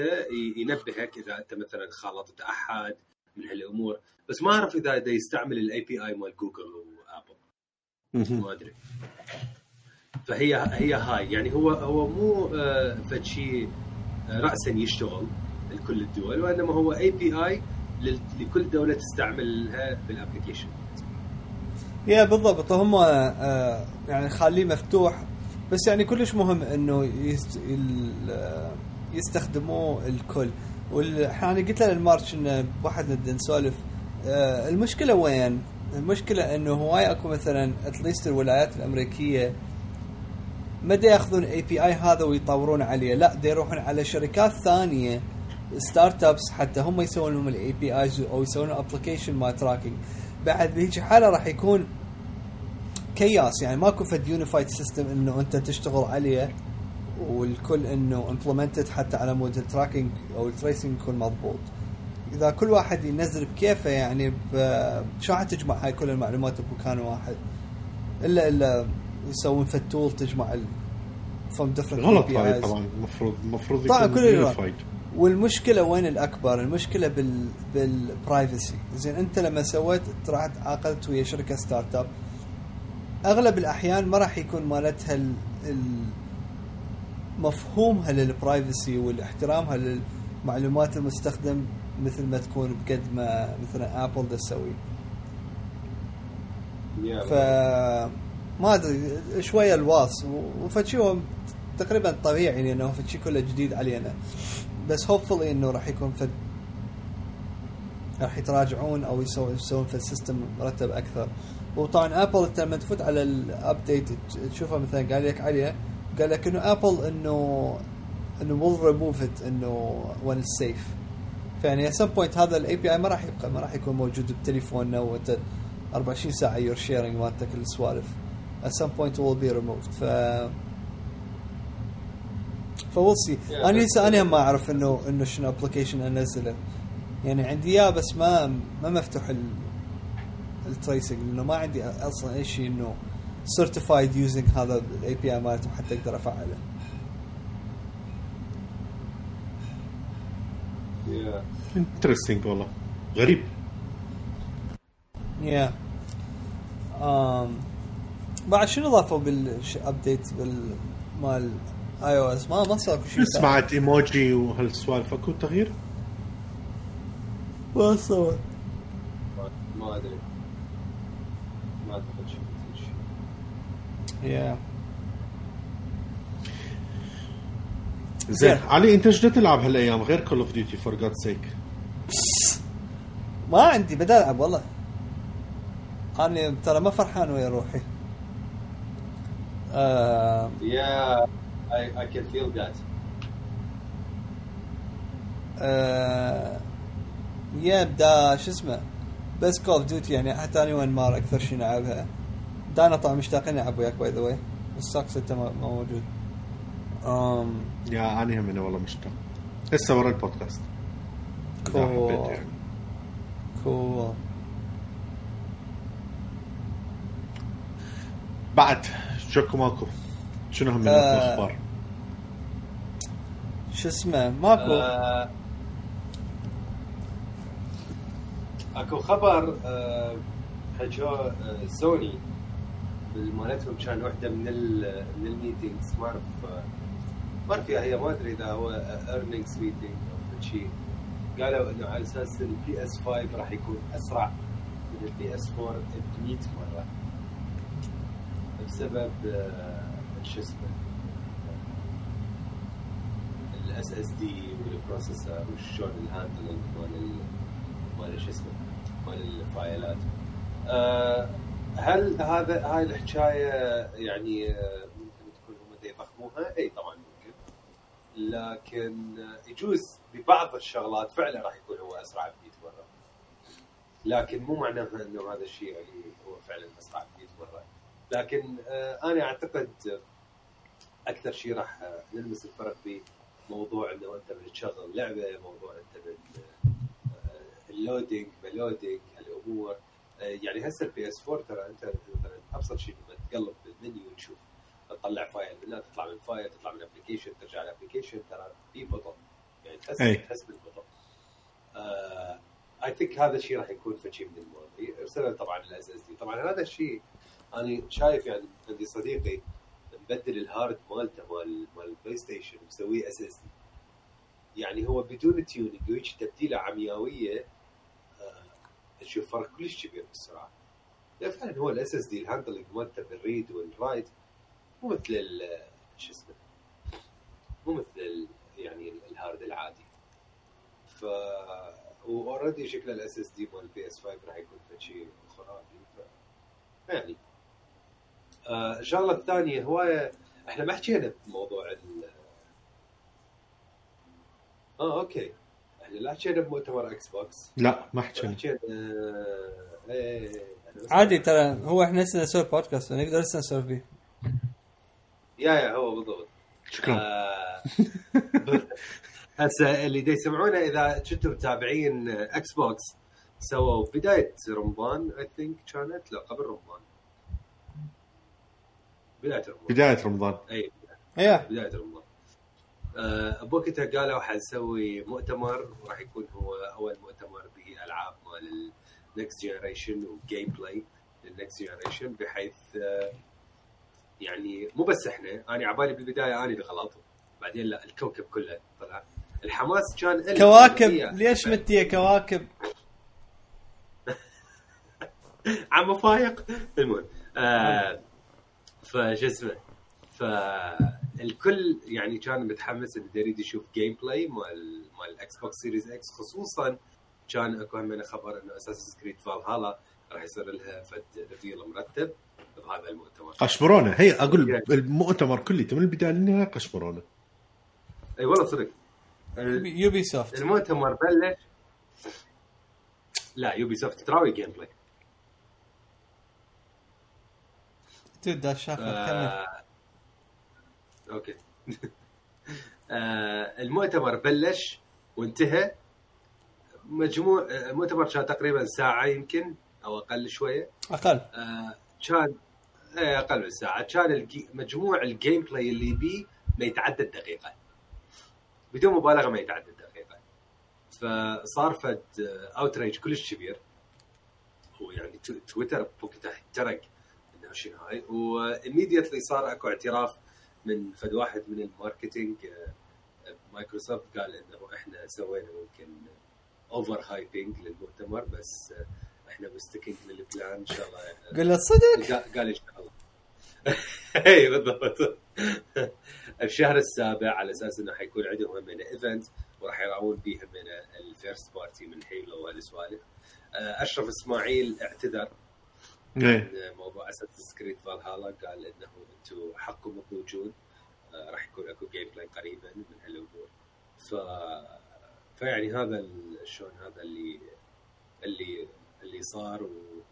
C: ينبهك إذا أنت مثلا خالطت أحد من هالأمور. بس ما أعرف إذا دا يستعمل ال API مال جوجل وآبل. ما أدري. فهي هي هاي. يعني هو هو مو آه، فد شيء آه، راسا يشتغل لكل الدول وإنما هو API لكل دولة تستعملها بال
A: application yeah بالضبط. هم آه، يعني خليه مفتوح. بس يعني كلش مهم إنه يستخدموه الكل. والحين قلت له للمارش انه واحد نبدا نسولف المشكلة وين؟ المشكلة إنه هواي أكو مثلا at least الولايات الأمريكية ما دا ياخذون API هذا ويطورون عليه؟ لا دا يروحون على شركات ثانية startups حتى هم يسوون لهم ال APIs أو يسوون application مال tracking بعد بهيك حالة راح يكون chaos يعني ماكو فد unified system إنه أنت تشتغل عليه والكل إنه implemented حتى على مود ال tracking أو ال tracing يكون مضبوط. إذا كل واحد ينزل بكيفه يعني ب- شو راح تجمع هاي كل المعلومات بمكان واحد؟ الا إلا يسوون فد tool تجمع ال from different
B: غلط. هاي طبعا المفروض المفروض
A: طبعاً
B: يكون
A: كل والمشكلة وين الأكبر؟ المشكلة بال بال privacy، زين أنت لما سويت رحت عاقدت ويا شركة startup أغلب الأحيان ما راح يكون مالتها ال... ال... مفهومها لل privacy والاحترامها للمعلومات المستخدم مثل ما تكون بقد ما مثلا ابل دا تسوي. ف ما أدري شوية الواص وفشي هو تقريبا طبيعي لأنه فشي كله جديد علينا. بس hopefully إنه راح يكون فد راح يتراجعون أو يسوون يسوون في ال system مرتب أكثر. وطبعا ابل انت لما تفوت على ال update تشوفه مثلا قال لك عليه قال لك إنه ابل انه إنه will remove it إنه it's safe. فيعني at some point هذا ال API ما راح يبقى ما راح يكون موجود بتليفوننا وانت 24 ساعة you're sharing مالتك السوالف. At some point will be removed. ف ف we'll
C: see
A: Yeah,
C: أنا
A: لسه أنا ما أعرف انه إنه شنو application انزله يعني عندي إياه بس ما ما مفتوح ال ال tracing لأنه ما عندي أصلا أي شيء إنه certified using هذا ال API مالته حتى أقدر أفعله.
B: interesting والله. غريب.
A: yeah um, بعد شنو ضافوا بال update بال مال iOS ما ما صار شيء.
B: سمعت إيموجي وهالسوالف. أكو تغيير؟
A: ما صار.
C: ما- أدري. ما أعتقد شفت شيء
A: yeah
B: زين. علي أنت إيش بدك تلعب هالأيام غير Call of Duty for God's sake
A: ما عندي بدي ألعب والله. أنا ترى ما فرحان ويا روحي. آه
C: Yeah, I, I can feel that.
A: آه yeah بدا شو اسمه؟ بس Call of Duty يعني حتى أنا وين مار أكثر شيء نلعبها. دانا طبعا مشتاقين نلعب وياك by the way بس sucks انت ما موجود. um
B: yeah أنا هم والله مشتاق. هسه ورا البودكاست. حبيت
A: Call
B: يعني.
A: Call
B: بعد. شكو ماكو. شنو هم
A: آه.
B: الأخبار؟
A: شو اسمه؟ ماكو.
C: آه، أكو خبر آه، حكوا آه، سوني مالتهم كان واحدة من ال من ال meetings. ما أعرف آه، ما أعرف هي ما أدري إذا هو earnings meeting أو شيء. قالوا إنه على أساس ال PS 5 راح يكون أسرع من ال PS 4 ب 100 مرة. بسبب آه، شو اسمه ال SSD وال processor وشلون ال handling مال ال- مال شو اسمه مال الفايلات آه، هل هذا هاي الحكاية يعني آه، ممكن تكون هم يضخموها؟ إي طبعا ممكن. لكن آه، يجوز ببعض الشغلات فعلا راح يكون هو أسرع ب 100 مرة. لكن مو معناها إنه هذا الشيء يعني هو فعلا أسرع ب 100 مره لكن آه، أنا أعتقد آه، أكثر شيء راح آه، نلمس الفرق به موضوع إنه أنت من تشغل لعبة موضوع أنت من آه، ال loading ب loading هالامور آه، يعني هسه ال PS 4 ترى أنت مثلا أبسط شيء لما تقلب بالمنيو تشوف تطلع file منها تطلع من file تطلع من application ترجع ل application ترى في بطء يعني تحس. تحس بالبطء I think هذا الشيء راح يكون في شيء من الماضي بسبب طبعا ال SSD طبعا هذا الشيء أنا شايف يعني عندي صديقي مبدل ال hard مالته مال مال ال PlayStation مسويه SSD يعني هو بدون tuning ويجي تبديلة عمياوية آه، تشوف فرق كلش كبير بالسرعه لا فعلا هو ال SSD ال handling مالته بال read وال write مو مثل ال- شو اسمه مو مثل يعني ال- ال hard العادي. ف و already شكل ال SSD مال ال PS 5 راح يكون في شيء خرافي. ف يعني آه، الشغلة الثانية هواية إحنا ما حكينا بموضوع ال آه okay. إحنا لا حكينا بمؤتمر إكس بوكس
B: لا ما حكينا.
C: حكينا آه، إيه إحنا بس-
A: عادي ترى هو إحنا هسه نسوي بودكاست ونقدر هسه نسولف فيه.
C: yeah yeah هو بالضبط.
B: شكرا.
C: آه، هسه اللي دا يسمعونا إذا كنتم متابعين إكس بوكس سووا بداية رمضان I think كانت لا قبل رمضان. بداية رمضان.
B: بداية رمضان.
C: أي
A: إيه.
C: بداية رمضان. آه، بوقتها قالوا حنسوي مؤتمر وراح يكون هو أول مؤتمر بالعاب مال ال next generation و gameplay لل next generation بحيث آه، يعني مو بس إحنا أنا عبالي بالبداية أنا اللي غلط بعدين لا الكوكب كله طلع. الحماس كان.
A: كواكب. ليش مت يا كواكب؟
C: عم فايق. المهم آه فشو اسمه فالكل يعني كان متحمس انه يريد يشوف gameplay مال مال الاكس بوكس Series X خصوصا كان أكو هم خبر إنه Assassin's Creed Valhalla راح يصير لها فد reveal مرتب بهذا المؤتمر.
B: قشبرونا هي أقول المؤتمر كله من البداية للنهايه قشبرونا
C: إي والله صدق.
A: يوبي سوفت
C: المؤتمر بلش لا Ubisoft تراوي
A: gameplay الشاكر كمل
C: آه، أوكي. آه، المؤتمر بلش وانتهى. مجموع آه، المؤتمر كان تقريبا ساعة يمكن أو أقل شوية.
A: أقل.
C: آه، كان إيه، أقل من ساعة. كان الجي- مجموع ال gameplay اللي بيه ما يتعدى الدقيقه بدون مبالغة ما يتعدى الدقيقه فصار فد outrage كلش كبير. هو يعني تو- تويتر بوقتها احترق انه شنو هاي و immediately صار أكو اعتراف من فد واحد من ال marketing آه، مايكروسوفت قال إنه إحنا سوينا ممكن over hyping للمؤتمر بس آه، إحنا sticking لل plan إن شاء الله آه،
A: قل له صدق؟
C: قال قال إن شاء الله. اي بالضبط. الشهر السابع على أساس إنه حيكون عندهم main event وراح يراون به من ال first party من Halo وهالسوالف آه، أشرف إسماعيل اعتذر. عن موضوع Assassin's Creed Valhalla قال إنه أنتم حقكم تضوجون آه، راح يكون أكو gameplay قريبا من هالأمور. ف فيعني هذا شلون هذا اللي اللي اللي صار و...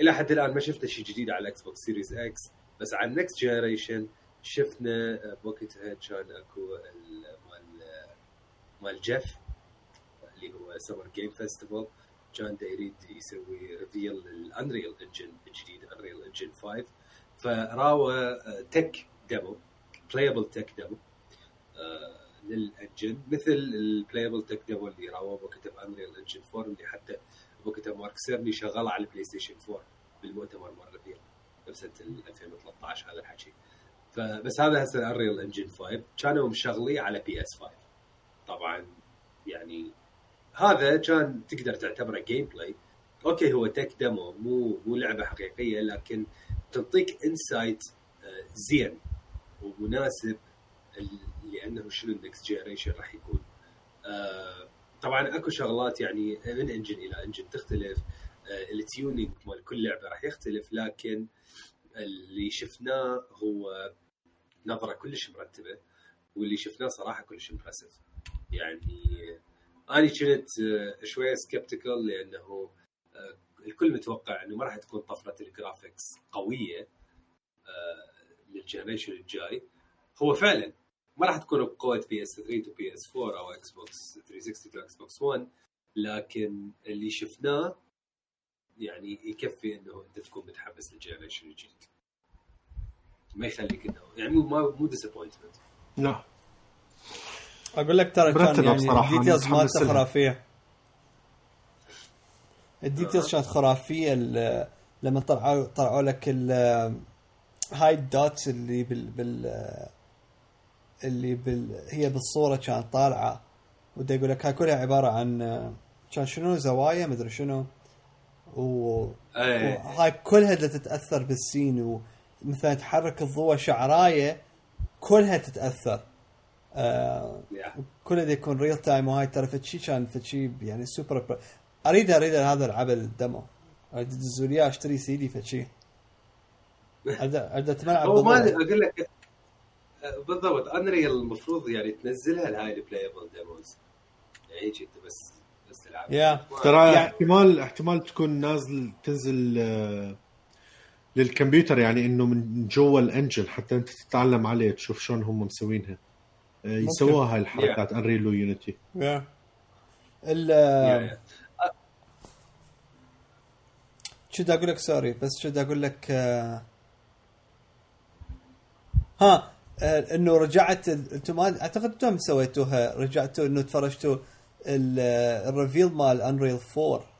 C: إلى حد الآن ما شفنا شيء جديد على الاكس بوكس Series X بس على ال next generation شفنا آه، بوقتها كان أكو ال- مال آه، مال جيف اللي هو Summer Game Fest يفال كان يريد يسوي reveal لل Unreal Engine الجديد Unreal Engine 5 فراوى tech demo playable tech demo لل engine مثل ال playable tech demo اللي راوى وقتها ب Unreal Engine 4 اللي حتى وقتها مارك سيرني شغال على ال PlayStation 4 بالمؤتمر مال reveal بسنه 2013 هذا الحكي. فبس هذا هسه Unreal Engine 5 كانوا مشغليه على PS 5 طبعا يعني هذا كان تقدر تعتبره gameplay okay هو tech demo مو مو لعبة حقيقية لكن تعطيك insight زين ومناسب لأنه شنو ال next generation راح يكون. آه، طبعا أكو شغلات يعني من engine إلى engine تختلف. آه، ال tuning مال كل لعبة راح يختلف لكن اللي شفناه هو نظرة كلش مرتبة واللي شفناه صراحة كلش impressive يعني أنا كنت آه، شوية skeptical لأنه آه، الكل متوقع إنه ما راح تكون طفرة ال graphics قوية آه، لل generation الجاي. هو فعلا ما راح تكون بقوة PS 3 to PS 4 أو إكس بوكس 360 to إكس بوكس 1 لكن اللي شفناه يعني يكفي إنه أنت تكون متحمس لل generation الجديد. ما يخليك إنه يعني مو مو disappointment
B: لا.
A: أقول لك ترى كان يعني ال
B: details
A: مالته.
B: خرافية.
A: ال details كانت خرافية ال- لما طلعوا طلعوا لك ال هاي ال dots اللي بال بال اللي بال هي بالصورة كانت طالعة. ودا يقول لك هاي كلها عبارة عن كان شنو زوايا مدري شنو. و
C: إيه.
A: وهاي كلها اللي تتأثر بال scene ومثلا تحرك الضوء شعرايه كلها تتأثر. آه. كل ده يكون real time وهاي ترى فشي كان فشي يعني سوبر. اريد أريد هذا العب ال demo أريد ادزوا لي اشتري سي دي فشي اريد اتملعب
C: هو ما. أقول لك بالضبط Unreal المفروض يعني تنزلها لهاي ال playable demos يعني هيك أنت بس بس تلعب
A: يا.
B: ترى
A: يعني-
B: احتمال احتمال تكون نازل تنزل آه، للكمبيوتر يعني إنه من جوا ال engine حتى أنت تتعلم عليه تشوف شلون هم مسوينها يسووها هاي الحركات Unreal و
A: Unity. ال. شو بدي أقول لك؟ sorry بس شو بدي أقول لك؟ ها إنه رجعت أنتم أعتقد أنتم سويتوها رجعتوا إنه تفرجتوا ال- reveal مال Unreal 4
C: يا،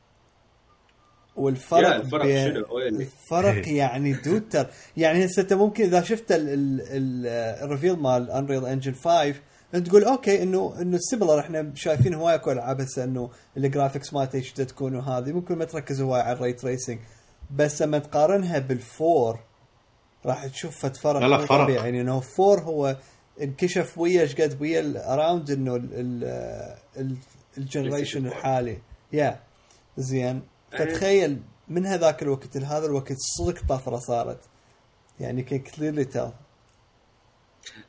A: والفرق
C: الفرق
A: بين؟ الفرق يعني دوتر. يعني هسه انت ممكن إذا شفت ال- ال- ال- ال reveal مال Unreal Engine 5 انت تقول okay انه إنه similar إحنا شايفين هواي أكو العاب هسه انه ال graphics مالته إيش تكون وهذه. ممكن ما تركز هواي على ال ray tracing بس لما تقارنها بال four راح تشوف فرق
B: لا لا، فرق.
A: طبيعي. يعني إنه four هو انكشف ويا إيش قد ويا ال around إنه ال generation الحالي. يا زين. فتخيل من هذاك الوقت لهذا الوقت صدق طفرة صارت. يعني كان clearly tell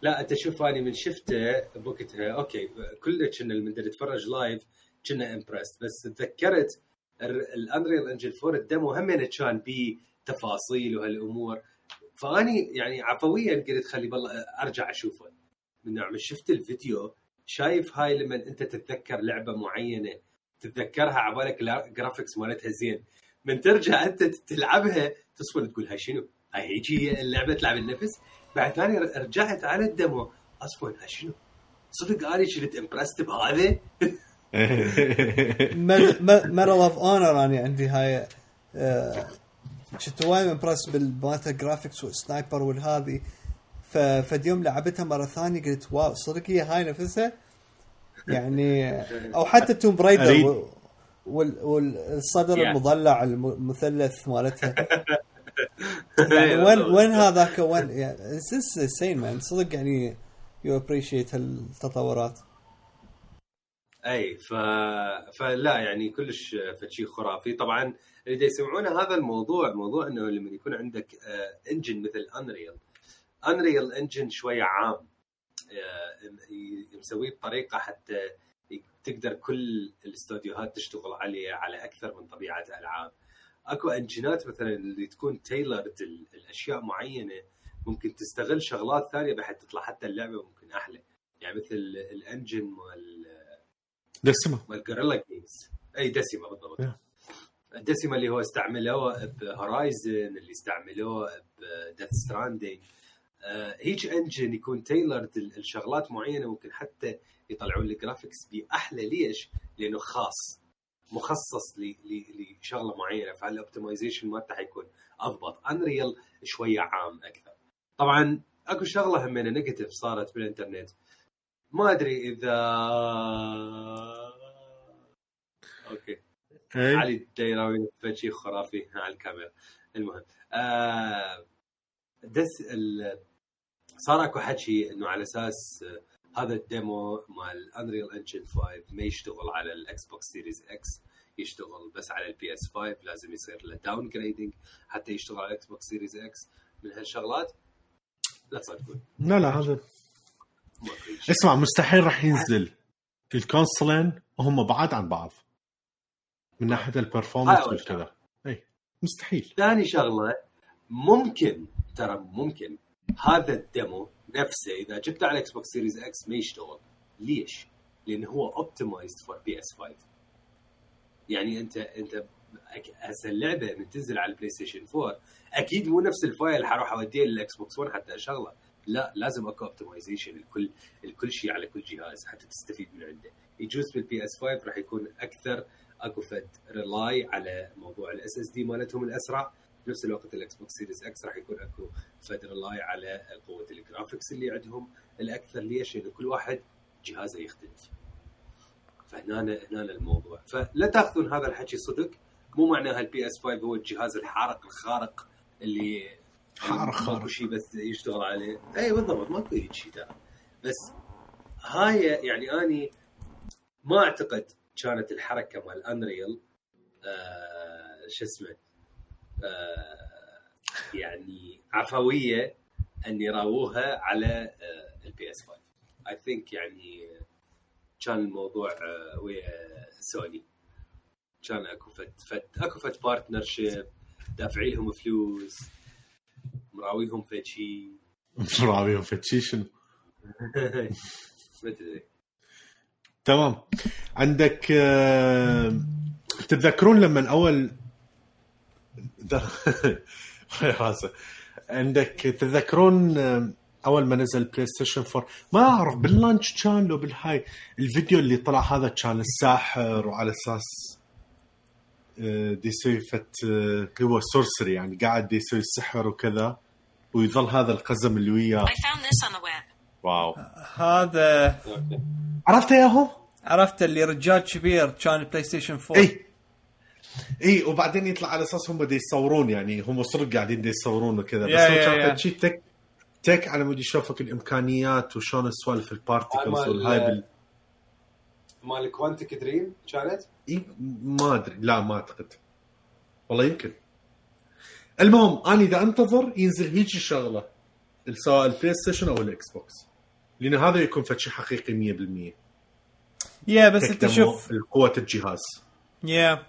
C: لا أنت شوف اني من شفته بوقتها okay كلنا كنا من نتفرج live كنا impressed بس تذكرت ال Unreal Engine 4 ال demo هم كان بيه تفاصيل وهالأمور. فاني يعني عفويا قلت خلي بالله أرجع أشوفه. من نوع من شفت الفيديو شايف هاي لما أنت تتذكر لعبة معينة تتذكرها عبالك ال graphics مالتها زين. من ترجع أنت تلعبها تصفن تقول هاي شنو؟ هاي هيجي اللعبة تلعب النفس. بعد ثاني رجعت على ال demo. اصفن هاي شنو؟ صدق اني كنت impressed بهذا؟
A: Medal of Honor أنا عندي هاي آه، كنت وايد impressed بالمالت graphics وال sniper والهذي. ف- فد يوم لعبتها مرة ثانية قلت wow صدق هي هاي نفسها؟ يعني أو حتى
B: Tomb.
A: Raider والصدر
C: Yeah.
A: المضلع الم- المثلث مالتها. يعني وين وين هذاك؟ وين؟ يعني سين man صدق يعني you appreciate هالتطورات.
C: أي ف... فلا يعني كلش فشي خرافي. طبعا اللي دا يسمعونه هذا الموضوع موضوع إنه لما يكون عندك آه، engine مثل Unreal Unreal Engine شوية عام. آه، مسويه بطريقة حتى تقدر كل الاستوديوهات تشتغل عليه على أكثر من طبيعة العاب أكو engine ات مثلا اللي تكون ال- الأشياء معينة ممكن تستغل شغلات ثانية بحيث تطلع حتى اللعبة ممكن أحلى. يعني مثل ال engine مال
B: Decima
C: مال Guerrilla Games أي Decima بالضبط.
B: ال
C: Decima اللي هو استعملوه ب Horizon اللي استعملوه ب Death Stranding هيج engine يكون ال- الشغلات معينة ممكن حتى يطلعون ال graphics بأحلى ليش؟ لأنه خاص مخصص لشغلة معينة فال optimization مالته حيكون أضبط Unreal شوية عام أكثر طبعا أكو شغلة همينة negative صارت بالإنترنت ما أدري إذا okay
B: إيه.
C: علي الديراوي شيء خرافي على الكاميرا المهم آه this ال... صار اكو حكي انه على أساس آه، هذا ال demo مال Unreal Engine 5 ما يشتغل على ال Xbox Series X يشتغل بس على ال PS 5 لازم يصير له downgrading حتى يشتغل على ال Xbox Series X من هالشغلات لا تصدقون
B: لا لا هذا. اسمع مستحيل راح ينزل ال console ين وهم بعاد عن بعض. من ناحية
C: ال
B: performance
C: أول
B: والكذا إي مستحيل.
C: ثاني شغلة ممكن ترى ممكن هذا ال demo نفسه اذا جبته على Xbox Series X ما يشتغل. ليش؟ لأن هو optimized for PS 5 يعني أنت أنت هسه اللعبه من تنزل على ال PlayStation 4 أكيد مو نفس ال file حروح أوديه لل Xbox 1 حتى أشغله. لا لازم أكو optimization الكل الكل شيء على كل جهاز حتى تستفيد من عنده. يجوز بال PS 5 راح يكون أكثر أكو فد rely على موضوع ال SSD مالتهم الأسرع. بنفس الوقت ال Xbox Series X راح يكون اكو فد rely على قوة ال graphics اللي عندهم. الأكثر ليش؟ لأنه كل واحد جهازه يختلف. فهنا هنا الموضوع. فلا تأخذون هذا الحكي صدق. مو معناها ال PS 5 هو الجهاز الحارق الخارق اللي
B: حارق خارق.
C: شيء بس يشتغل عليه. اي بالضبط ماكو هيك شيء ترى. بس هاي يعني أني ما أعتقد كانت الحركة مال Unreal آه شو اسمه يعني عفوية أن يراووها على آه ال PS 5 I think يعني كان الموضوع آه ويا سوني. كان أكو فت فت أكو فت partnership دافعين لهم فلوس مراويهم فد شيء
B: مراويهم فد شي شنو؟
C: ما ادري
B: تمام. عندك آه، تتذكرون لما أول راسه عندك تتذكرون آه، أول ما نزل بلاي ستيشن 4 ما أعرف بال launch كان لو بالهاي الفيديو اللي طلع هذا كان الساحر وعلى أساس آه، دي يسوي فد هو sorcery يعني قاعد دي يسوي السحر وكذا ويظل هذا القزم اللي وياه. wow.
A: هذا
C: okay
B: عرفت ياهو؟
A: عرفت اللي رجال كبير كان بلاي ستيشن 4
B: اي اي وبعدين يطلع على أساس هم دي يصورون يعني هم صدق قاعدين دي يصورون وكذا. بس
A: يا-
B: هو كان
A: yeah.
B: فد شيء tech tech على مود يشوفك الإمكانيات وشلون السوالف ال
C: particles
B: والهاي بال
C: مال Quantic Dream كانت؟
B: إي ما أدري. لا ما أعتقد. والله يمكن. المهم أنا إذا أنتظر ينزل هيك شغلة سواء البلاي ستيشن أو الاكس بوكس لأن هذا يكون فد شيء حقيقي 100%
A: yeah بس
B: أنت
A: شوف
B: قوة الجهاز.
A: yeah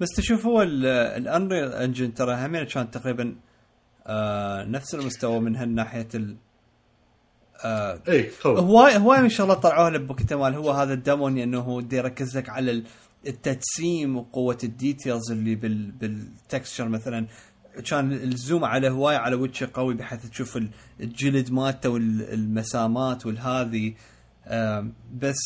A: بس تشوف هو ال Unreal Engine ترى همين كان تقريبا آه نفس المستوى من هالناحيه ال آه
B: اي
A: هواي هواي من شغلات طلعوها بوقت مال هو هذا ال demo إنه هو ودي يركز لك على ال- التجسيم وقوة ال details اللي بال بال texture مثلا. كان ال zoom على هواي على وجهه قوي بحيث تشوف ال- الجلد مالته والمسامات والهذي. آم، بس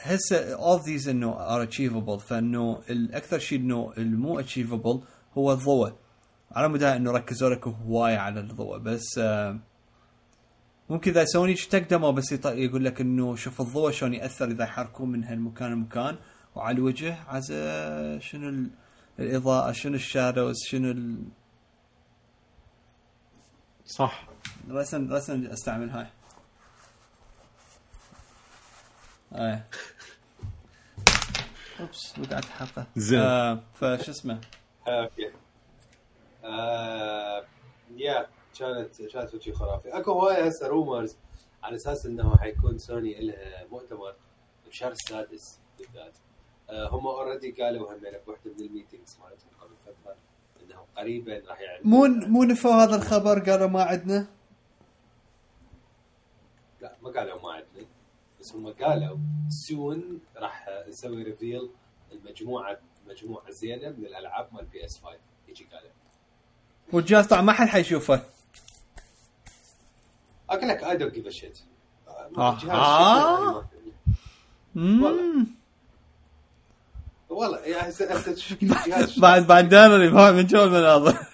A: هسه all these انه are achievable. فإنه الاكثر شيء إنه المو achievable هو الضوء. على مدى إنه ركزوا لك هواي على الضوء بس آم، ممكن إذا سوني تقدموا بس يط- يقول لك إنه شوف الضوء شلون يأثر إذا يحركون من هالمكان لمكان وعلى الوجه عزا شنو ال- الإضاءة شنو الشادوز شنو ال...
B: صح.
A: رسم رسم أستعمل هاي. إيه oops وقعت حلقة.
B: زين.
A: آه فش اسمه؟
C: okay. آه yeah كانت كانت شيء خرافي. أكو هواي هسه rumors على أساس إنه حيكون سوني لها مؤتمر بشهر السادس بالذات. آه هم already قالوا هم بوحدة من ال meetings مالتهم قبل فترة إنه قريبا راح يعلنون.
A: مو مو نفوا هذا الخبر؟ قالوا ما عندنا
C: لا ما قالوا ما عندنا بس هم قالوا soon راح نسوي reveal المجموعه مجموعة زينه من الألعاب مال PS 5 يجي قالوا
A: والجهاز طبعا ما حد حيشوفه.
C: أقول لك I don't give
A: a shit.
C: والله. يا هسه
A: بعد بعد دارني فاهم من جو المناظر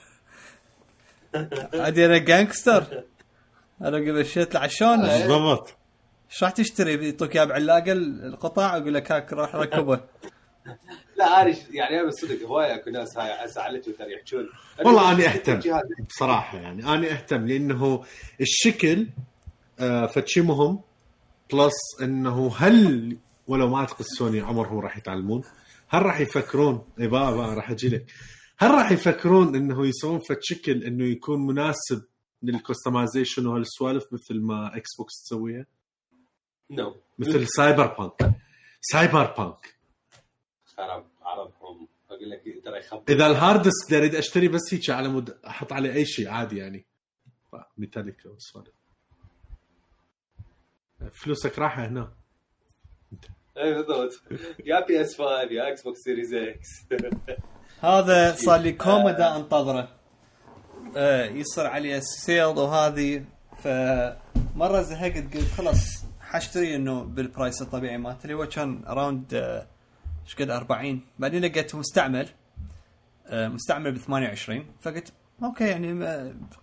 A: عادي أنا جانكستر أنا قبل شيت عشان
B: بالضبط.
A: إيش راح تشتري؟ يعطوك اياه بعلاقة القطع؟ يقول لك هاك روح ركبه.
C: لا أنا يعني أنا بالصدق هواي اكو ناس هاي هسه على تويتر يحجون.
B: والله أنا
C: أهتم
B: بصراحة يعني. أنا أهتم لأنه الشكل آه فشي مهم plus إنه هل ولو ما اعتقد سوني عمرهم راح يتعلمون؟ هل راح يفكرون؟ اي بقى بقى راح أجي لك. هل راح يفكرون إنه يسوون فد شكل إنه يكون مناسب لل customization وهالسوالف مثل ما إكس بوكس تسويها؟
C: no
B: مثل Cyberpunk Cyberpunk
C: خرب عربهم. أقول لك ترى يخبط.
B: إذا ال hard disk أريد أشتري بس هيك على مود أحط عليه أي شيء عادي يعني. ميتاليكا والسوالف فلوسك رايحة هنا.
C: اي بالضبط. يا PS 5 يا Xbox Series X.
A: هذا صار لي كم مدة أنتظره. آه يصير عليه sale وهذه. فمرة زهقت قلت خلاص حاشتري إنه بال price الطبيعي مالته اللي هو كان around إيش قد 40 بعدين لقيته مستعمل آه مستعمل ب 28 فقلت okay يعني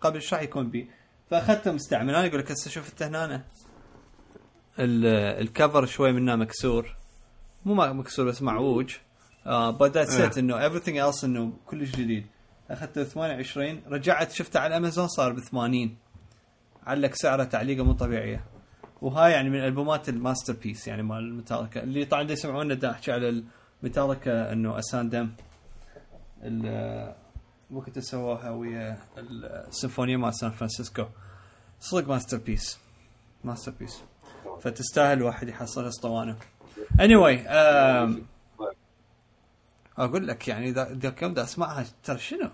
A: قبل إيش راح يكون بي؟ فأخذته مستعمل. أنا أقول لك هسه شوف أنت هنا. ال- ال cover شوي منه مكسور. مو مكسور بس معوج. آه but that's it إنه everything else إنه كلش جديد. أخذته 28 رجعت شفته على الامازون صار ب 80 علق سعره تعليقه مو طبيعية. وهاي يعني من ألبومات ال masterpiece يعني مال الميتاليكا اللي طبعا دا يسمعونا دا أحكي على الميتاليكا إنه S&M وقت سووها ويا السيمفونية مال سان فرانسيسكو. صدق masterpiece masterpiece فتستاهل الواحد يحصل اسطوانة. Anyway um, أقول لك يعني ذا- ذاك يوم دا أسمعها ترى شنو؟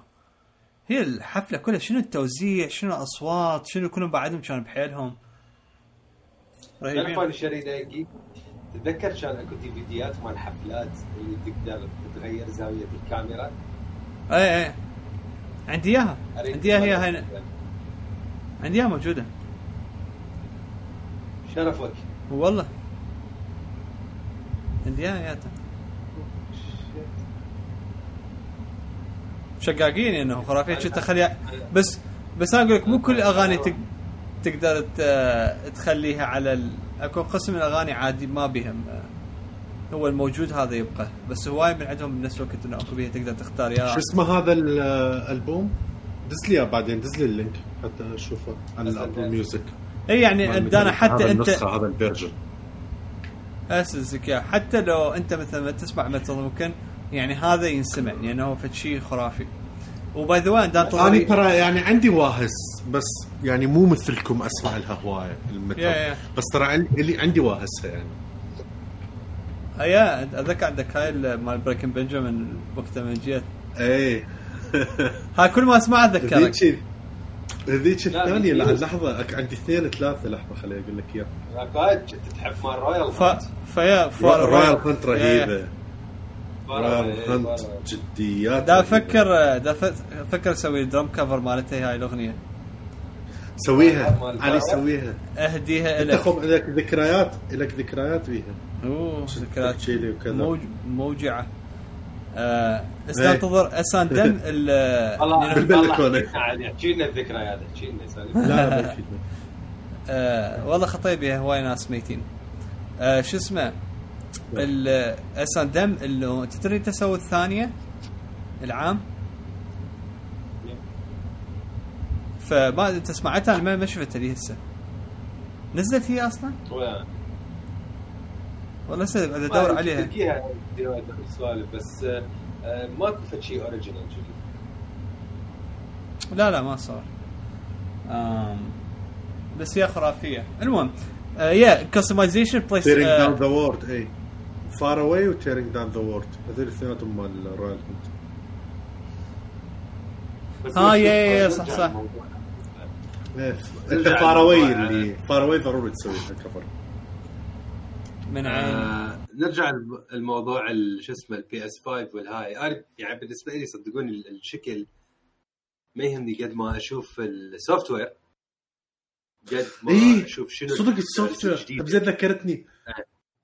A: هي الحفلة كلها شنو التوزيع شنو الأصوات شنو كلهم بعدهم كانوا بحيلهم؟
C: أنا شريته يجي تتذكر كان أكو دي فيديوهات مال حفلات اللي تقدر تغير زاوية الكاميرا؟
A: اي اي عندي
C: إياها.
A: عندي إياها هي هنا. عندي إياها موجودة.
C: شرفك.
A: والله. عندي إياها اياها شقاقين إنه خرافيه شو تخليها بس بس أنا أقول لك مو كل الاغاني تق... تقدر تخليها على ال... أكو قسم من الأغاني عادي ما بهم هو الموجود هذا يبقى. بس هواي من عندهم بنفس الوقت إنه أكو بيها تقدر تختار. يا
B: شو اسمه هذا الألبوم؟ دز لي بعدين دز لي ال link حتى أشوفه على ال
C: Apple
B: Music
A: اي يعني أنا حتى
B: هذا
A: انت
B: هذا ال version.
A: اسسك إياه. حتى لو أنت مثلا ما تسمع metal ممكن يعني هذا ينسمع لأنه هو فد شيء خرافي. و by the
B: way
A: أنا
B: ترى يعني عندي واهس بس يعني مو مثلكم أسمع لها هوايه ال
A: metal yeah- yeah.
B: بس ترى عندي- اللي عندي واهسها يعني.
A: yeah أتذكر عندك هاي ال- مال Breaking Benjamin وقتها من جيت.
B: إيه.
A: هاي كل ما اسمعها
B: أتذكرك. هذيك الثانية لا. لحظة أك- عندي اثنين ثلاثة لحظة خليني أقول لك اياها
C: راكاد تحب مال Royal
A: ف... فيا
B: Royal
A: Hunt yeah.
B: رهيبة. Royal Hunt جديات
A: دا. أفكر دا ف- أفكر أسوي drum cover مالتها هاي الأغنية.
B: سويها. علي. سويها.
A: اهديها
B: انت
A: لك
B: خب لك ذكريات لك ذكريات بيها
A: أوه ذكريات
B: تشيلي وكذا.
A: موج... موجعة. آه
B: إيه.
A: استنتظر S&M ال.
C: والله احكي لنا الذكريات احكي لنا.
B: لا لا
A: آه والله خطيبي هواي ناس ميتين. آه شو اسمه؟ ال- اسان دم اللي انت تدري انت سووا الثانية؟ العام؟ فما انت سمعتها؟ أنا ما ما شفتها لي هسه. نزلت هي أصلا؟
C: وين؟
A: والله هسه قاعد
C: ما أدور
A: عليها.
C: تلقيها بس آه، ماكو فد شيء اوريجينال
A: لا لا ما صار. آم بس هي خرافية. المهم yeah customization
B: tearing down the word اي far away و tearing down the word هذول الاثنيناتهم مال
C: Royal
A: آه،
C: نشوف-
A: yeah- yeah- yeah،
C: نرجع
A: صح، صح.
B: انت far
C: away.
B: اللي far away ضروري تسوي لها cover
A: من عين.
C: آه نرجع الم- الموضوع ال- شو اسمه ال PS 5 والهاي. أنا يعني بالنسبة لي صدقوني ال- الشكل ما يهمني قد ما أشوف ال software قد ما
B: إيه،
C: أشوف شنو
B: صدق
C: ال
B: software زين ذكرتني.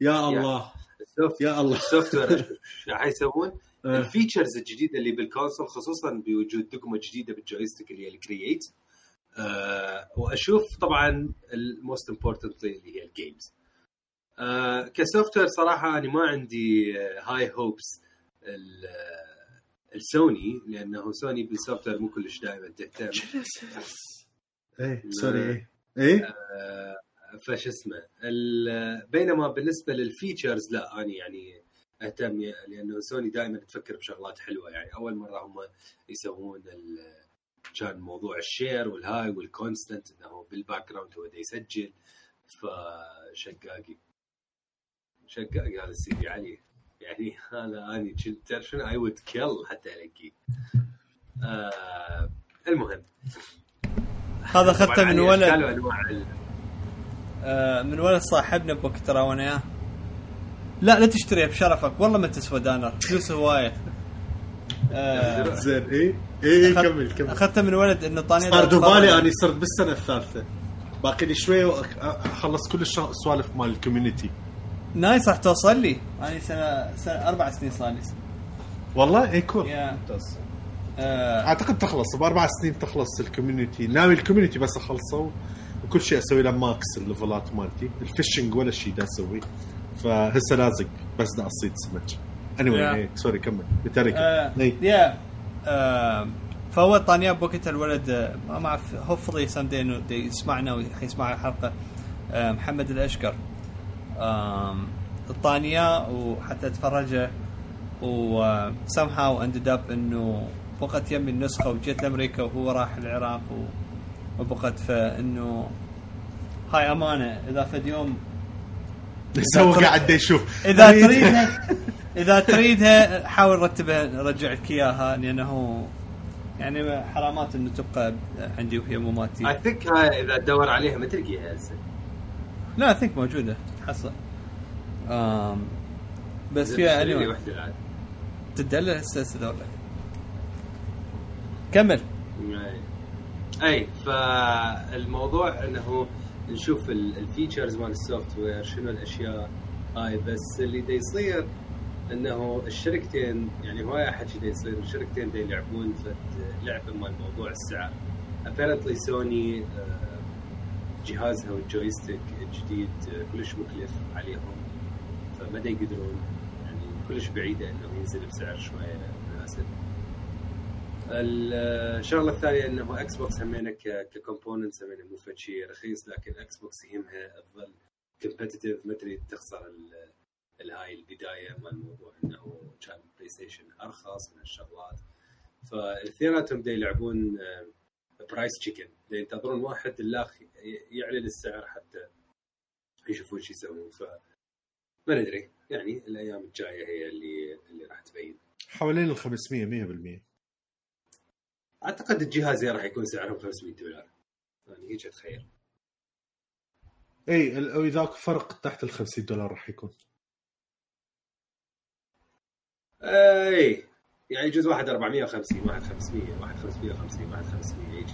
B: يا. الله.
C: ال soft
B: يا الله.
C: ال software إيش حيسوون؟
B: آه.
C: ال features الجديدة اللي بال console خصوصا بوجود دقمة جديدة بال joystick اللي هي ال create آه وأشوف طبعا ال most importantly اللي هي ال games آه ك software صراحة أنا ما عندي high hopes السوني لأنه سوني بال software مو كلش دائما تهتم.
B: إيه sorry إيه. إيه؟
C: آه، فش اسمه. بينما بالنسبة لل features لا أنا يعني أهتم لأنه سوني دائما تفكر بشغلات حلوة. يعني أول مرة هم يسوون كان موضوع ال share والهاي وال constant إنه بال background هو يسجل. فشقاقي شقاقي هذا سيدي علي. يعني هذا اني كنت تعرف شنو؟ اي وود كيل حتى ألاقيه. آه المهم.
A: هذا اخذته من ولد
C: أشكال وأنواع ال-
A: آه من ولد صاحبنا بوقت ترى وأنا إياه. لا لا تشتريها بشرفك. والله ما تسوى دانر؟ فلوس هواية. آه،
B: زين اي اي
A: أخذ-
B: كمل كمل.
A: أخذته من ولد إنه طاني
B: صار دوبالي أنا صرت بالسنة الثالثة. باقي لي شوي واخلص كل السوالف مال ال
A: community nice راح توصل لي. أنا سنه أربع سنين صار لي.
B: والله؟ اي
A: cool.
B: ممتاز.
A: آه،
B: أعتقد تخلص بأربع سنين تخلص ال community ناوي ال community بس أخلصه. وكل شيء أسوي له max ال level ات مالتي. ال fishing ولا شيء دا أسوي فهسه لازق بس دا أصيد سمك. اني anyway, sorry كمل. بتاريك
A: آه، يا آه، فهو طانيا بوقتها الولد آه، ما أعرف هوفلي سمدي إنه دي يسمعنا وحيسمع الحلقة. محمد الأشقر. آم، الطانيا وحتى تفرجه و somehow ended up إنه بقت يمي النسخة وجيت لامريكا وهو راح العراق و- وبقت فانه هاي أمانة. إذا فد يوم
B: هو
A: تريد-
B: قاعد يشوف. إذا
A: تريدها إذا تريدها حاول رتبها نرجع لك إياها لأنه يعني حرامات إنه تبقى عندي وهي مو
C: اي
A: مالتي
C: think إذا تدور عليها ما تلقيها هسه.
A: لا think موجودة. تتحصل آم بس فيها
C: العاد
A: تدلل هسه هسه كمل.
C: أي فالموضوع إنه نشوف ال- ال features مال ال software شنو الأشياء هاي بس اللي دا يصير إنه الشركتين يعني هواي حكي دا يصير الشركتين دا يلعبون في لعبه مال موضوع السعر apparently سوني جهازها وال joystick الجديد آه، كلش مكلف عليهم. فما يقدرون يعني كلش بعيدة انه ينزل بسعر شوية مناسب. الشغلة الثانية إنه Xbox همينه ك components همينه مو شيء رخيص لكن Xbox يهمها تظل competitive ما تريد تخسر ال- الهاي البداية مال الموضوع إنه كان PlayStation أرخص من الشغلات. فالاثنيناتهم دا يلعبون price chicken دا ينتظرون واحد الأخ يعلن السعر حتى يشوفون شو يسوون. ف ما ندري يعني الأيام الجاية هي اللي اللي راح تبين.
B: حوالين ال 500 100%
C: أعتقد الجهازين راح يكون سعرهم 500 دولار. يعني هيك اتخيل
B: إي أكو فرق تحت ال 50 دولار راح يكون.
C: إي. يعني يجوز واحد 450 واحد 500 واحد 550 واحد 500 يجي.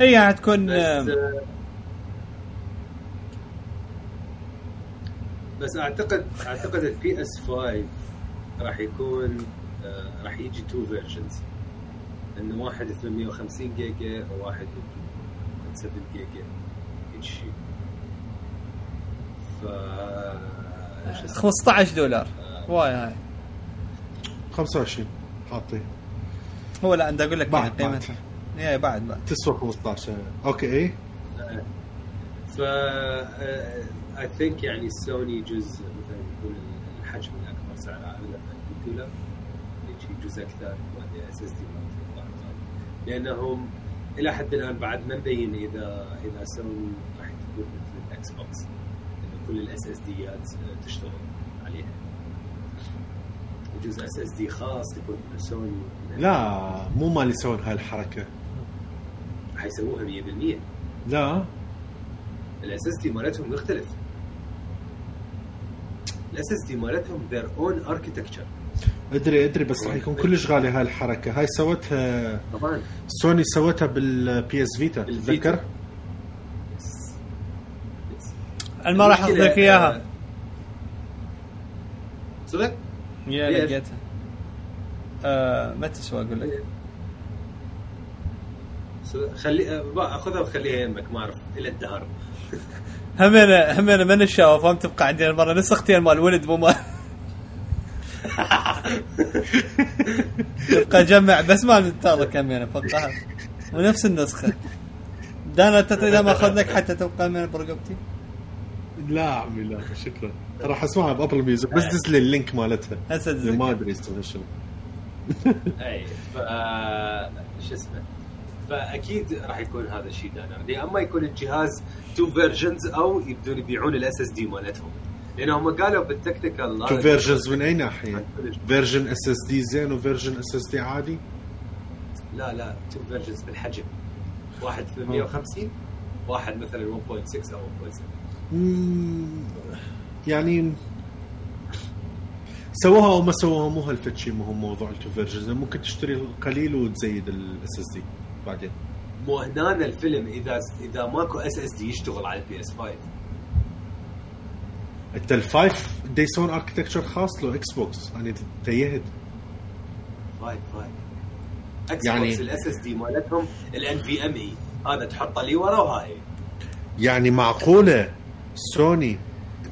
A: هي يعني تكون
C: بس آه، بس أعتقد أعتقد ال PS 5 راح يكون آه، راح يجي two versions انه واحد 850 جيجا وواحد 7 جيجا هيك شيء ف شو اسمه؟
A: 15 دولار. why هاي.
B: 25 حاطين
A: هو لا أنت أقول لك
B: بعد-
A: قيمتها. يا بعد بعد.
B: تسوى 15 okay. اي
C: ف I think يعني سوني جزء مثلا يكون الحجم الأكبر سعره اغلى من دولار يجي جزء أكثر وهذه SSD لأنهم إلى حد الآن بعد ما مبين إذا إذا سوني راح تكون مثل ال Xbox انه كل ال SSD ات تشتغل عليها. جزء SSD خاص يكون سوني
B: لا مو مال يسوون هاي الحركه
C: حيسووها 100%
B: لا.
C: ال SSD مالتهم مختلف. ال SSD مالتهم their own architecture.
B: ادري ادري بس راح يكون كلش غالي هاي الحركة هاي سوتها
C: طبعا
B: سوني سوتها بال PS
C: Vita.
B: تتذكر؟
A: أنا ما راح لك إياها
C: صدق؟
A: يا؟ لقيتها آه ما تسوى أقول لك؟
C: خلي بقى أخذها وخليها يمك ما أعرف إلى الدهر
A: همنا همنا من الشاوة فهم تبقى عندنا المره نسختين مال ولد مو مال تبقى جمع بس مال التارة كمينة فقها ونفس النسخة. دانا انت إذا ما أخذ لك حتى تبقى من برقبتي
B: لا عمي لا شكرا. راح أسمعها بأبل ميوزك بس دز لي اللينك مالتها.
A: هسه
B: ما. أدري اسمها شنو
C: اي ف شو اسمه. فأكيد راح يكون هذا الشيء دانر يا أما يكون الجهاز two versions أو يبدون يبيعون ال SSD مالتهم. لأنهم قالوا بال
B: technical two versions من اي ناحيه؟ version SSD زين و version SSD عادي؟
C: لا لا two versions بالحجم. واحد 850 واحد مثلا 1.6 أو 1.7
B: مم، يعني سووها أو ما سووها مو هالفد شيء مهم موضوع ال two versions. ممكن تشتري القليل وتزيد ال SSD بعدين.
C: مو هنا الفيلم إذا إذا ماكو اس اس دي يشتغل على البي اس 5
B: انت الفايف دا يسوون اركتكتشر خاص له إكس بوكس أنا تيهت
C: 5 5 إكس
B: يعني-
C: بوكس الاس اس دي مالتهم الان في ام اي هذا تحطه لي ورا وهاي.
B: يعني معقولة سوني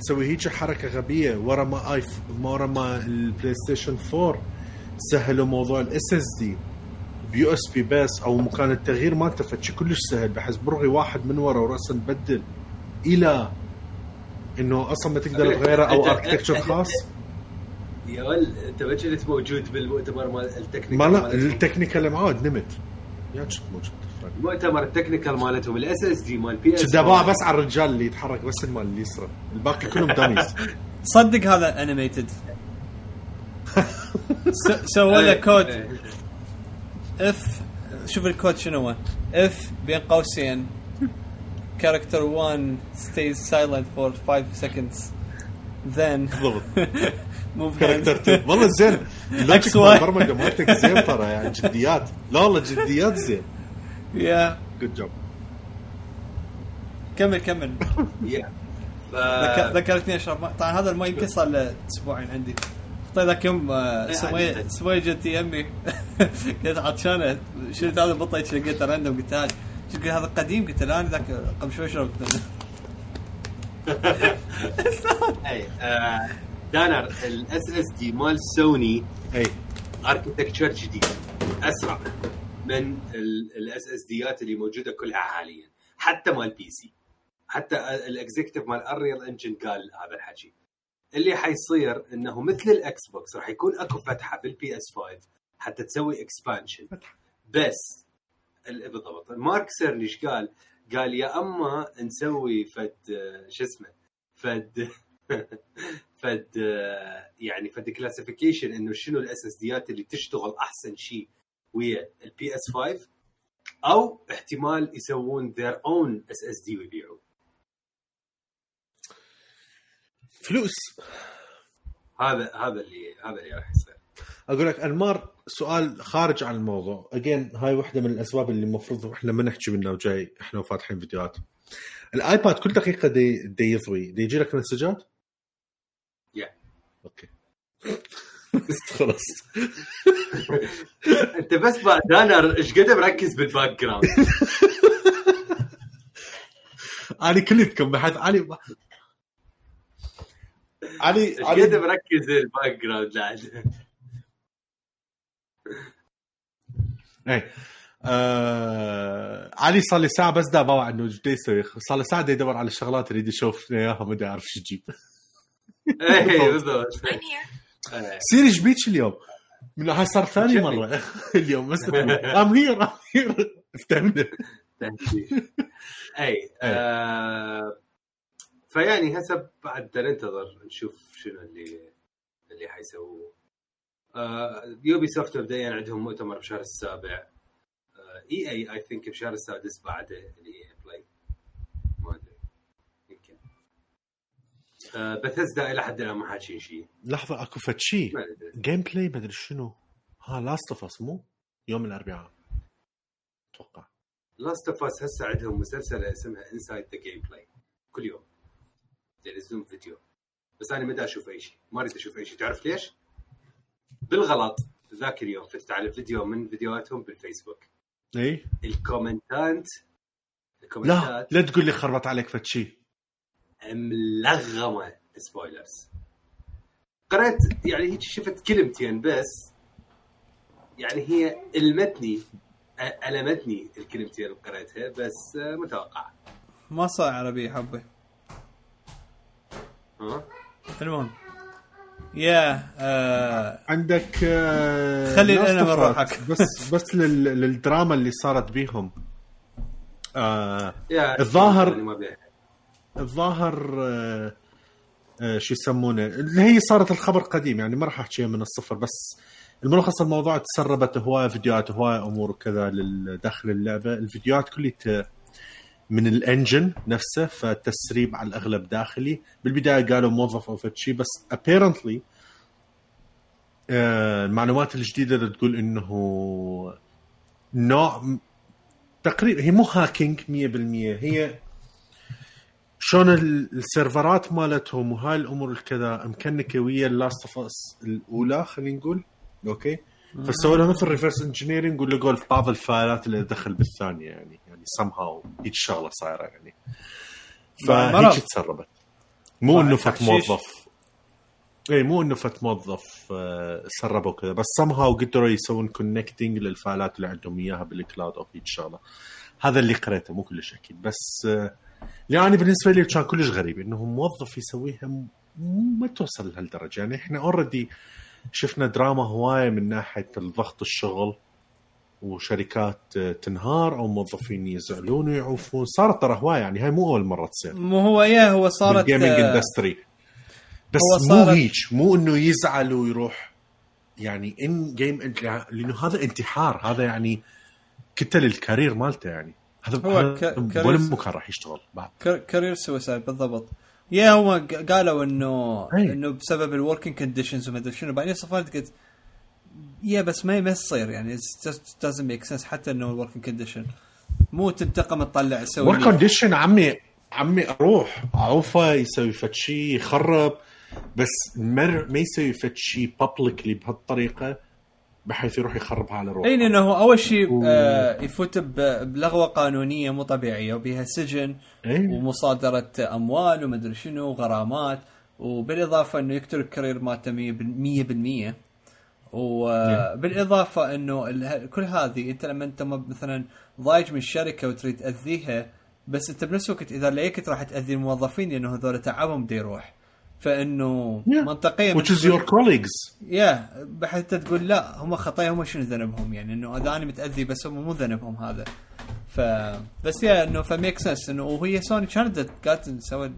B: تسوي هيك حركة غبية ورا ما اي ورا ما البلاي ستيشن 4 سهلوا موضوع الاس اس دي بيو إس بي بس أو مكان التغيير مالته فشي كلش سهل. بحيث برغي واحد من ورا وراسا نبدل إلى إنه أصلا ما تقدر تغيره أو اركتكتشر خاص؟
C: يا ول انت ما كنت موجود بالمؤتمر مال التكنيكال
B: ما لا. التكنيكال معود نمت. يا كنت موجود.
C: المؤتمر التكنيكال مالتهم الاس اس دي مال بي اس
B: أبغى بس على الرجال اللي يتحرك بس المال اليسرى. الباقي كلهم داميز
A: صدق هذا animated سووا له code if شوف الكود شنو هو. if بين قوسين. character 1 stays silent for 5 seconds. Then
B: بالضبط.
A: move
B: character
A: hands
B: to والله زين. ال
A: logic
B: مال. البرمجه مالتك زين ترى يعني جديات. لا والله جديات زين.
A: يا
B: good job
A: كمل كمل. ذكرتني اشرب ماء طبعا هذا الماء يمكن صار له أسبوعين عندي. طيب ذاك يوم
C: إيه،
A: سمية
C: عادي.
A: سمية جت يمي كنت عطشانه شلت هذا هيك لقيته راندوم قلت هذا قلت هذا قديم قلت له أنا ذاك قبل شوي شربت.
C: أي آه، دانر الاس اس دي مال سوني
B: أي.
C: اركتكتشر جديد. أسرع من ال SSD ات اللي موجودة كلها حاليا حتى مال PC حتى ال executive مال Unreal Engine قال هذا الحكي. اللي حيصير إنه مثل ال Xbox راح يكون أكو فتحة بال PS 5 حتى تسوي expansion بس بالضبط. Mark Cerny قال قال يا أما نسوي فد شو اسمه فد فد يعني فد classification إنه شنو ال SSD ات اللي تشتغل أحسن شيء ويا ال PS 5 أو احتمال يسوون their own SSD ويبيعوا.
B: فلوس.
C: هذا هذا اللي هذا اللي راح يصير.
B: أقول لك أنمار سؤال خارج عن الموضوع. اجين هاي واحدة من الأسباب اللي المفروض إحنا ما نحكي منها وجاي إحنا وفاتحين فيديوهات. ال iPad كل دقيقة دي, دي يضوي. دي يجي لك مسجات؟
C: Yeah.
B: Okay. خلاص.
C: أنت بس دانر إيش قد مركز بال background
B: أنا كلتكم بحيث علي علي علي
C: مركز بال background
B: اي آه... علي صار لي ساعة بس دا باوع إنه إيش دا يسوي صار له ساعة دا يدور على الشغلات يريد يشوف إياها ما دا يعرف شو يجيب
C: إيه بالضبط. إيه.
B: Siri إيش بيك اليوم؟ من هاي صار ثاني. مرة. اليوم بس I'm here I'm here افتهمنا
C: اي آه فيعني هسه بعد ننتظر نشوف شنو اللي اللي حيسووه. Ubisoft مبدئيا عندهم مؤتمر بشهر السابع. آه اي اي I think بشهر السادس بعده اللي EA Play ما أدري. يمكن. آه بثزدا إلى حد الآن ما حاكين شيء.
B: لحظة أكو فد شيء
C: ما
B: أدري. gameplay مدري شنو. ها Last of Us مو؟ يوم الأربعاء. أتوقع.
C: Last of Us هسه عندهم مسلسله اسمها Inside the gameplay كل يوم. ينزلون فيديو. بس أنا ما أشوف أي شيء. ما أريد أشوف أي شيء. تعرف ليش؟ بالغلط. ذاك اليوم فتت على فيديو من فيديوهاتهم بالفيسبوك.
B: إي.
C: الكومنتات
B: لا
C: الكومنتات
B: لا تقول لي خربت عليك فد شيء
C: ملغمة. spoilers قرأت يعني هيك شفت كلمتين بس. يعني هي ألمتني ألمتني الكلمتين اللي قرأتها بس آه، متوقع.
A: ما صار عربي حبه
C: ها؟
A: المهم. يا آه
B: عندك آه،
A: خلي
B: Last
A: لنا
B: of
A: من
B: Us.
A: روحك.
B: بس بس لل... للدراما اللي صارت بيهم آه الظاهر-. الظاهر آه آه شو يسمونه اللي هي صارت الخبر قديم يعني ما راح احكيها من الصفر بس الملخص الموضوع تسربت هوايه فيديوهات هوايه أمور وكذا داخل اللعبة الفيديوهات كلها من الانجن نفسه فالتسريب على الأغلب داخلي. بالبداية قالوا موظف أو فد شيء بس apparently آه، المعلومات الجديدة اللي تقول إنه نوع تقريبا هي مو hacking 100% هي شلون ال- السيرفرات مالتهم وهاي الأمور الكذا مكنكتة ويا ال Last of Us الأولى خلينا نقول. أوكي؟ فسووا لها مثل reverse engineering ولقوا بعض ال file ات اللي دخل بالثانية يعني. يعني هو هيك شغله صايره يعني. فهيك تسربت. مو
A: بعد
B: إنه
A: فد.
B: موظف. اي مو إنه فد موظف سربوا كذا بس هو قدروا يسوون connecting لل file ات اللي عندهم إياها بال cloud أو هيك شغله هذا اللي قريته مو كلش أكيد بس آه، يعني بالنسبة لي كان كلش غريب إنه موظف يسويها ما توصل لهالدرجة. يعني إحنا already شفنا دراما هواية من ناحية الضغط الشغل. وشركات آه، تنهار أو موظفين يزعلون ويعوفون. صارت ترى هواية يعني هاي مو أول مرة تصير.
A: مو هو yeah هو صارت
B: بال gaming
A: آه،
B: industry بس
A: هو
B: مو هيك مو إنه يزعل ويروح يعني end game لأنه هذا انتحار هذا يعني كتل ال career مالته يعني. هذا
A: هو ك-
B: ولا
A: career-
B: مكان راح يشتغل. بعد.
A: كارير سويسايد بالضبط. يا هو ق- قالوا إنه
B: أي.
A: إنه بسبب ال working conditions وما أدري شنو. بعدين صفرت قلت yeah بس ما ما يصير يعني. Doesn't make sense. حتى إنه ال working condition مو تنتقم تطلع تسوي work
B: condition عمي عمي أروح. عوفه يسوي فد شيء يخرب. بس مر ما يسوي فد شيء بابليكلي بهالطريقة بحيث يروح يخربها على روحه
A: اي لأنه هو أول شيء
B: و-
A: آه يفوت بلغوة قانونية مو طبيعية وبها سجن
B: إيه.
A: ومصادرة أموال ومدري شنو وغرامات وبالإضافة إنه يقتل الكارير مالته 100% وبالإضافة إنه كل هذه أنت لما أنت مثلا ضايج من الشركة وتريد تأذيها بس أنت بنفس الوقت إذا لقيت راح تأذي الموظفين لأنه هذول تعبهم بعده يروح. فإنه
B: Yeah.
A: منطقيا
B: which is your colleagues.
A: يا بحيث تقول لا هم خطايا هم شنو ذنبهم يعني؟ إنه إذا أنا متأذي بس هم مو ذنبهم هذا. ف بس yeah إنه ف make sense إنه وهي سوني كانت قالت سوت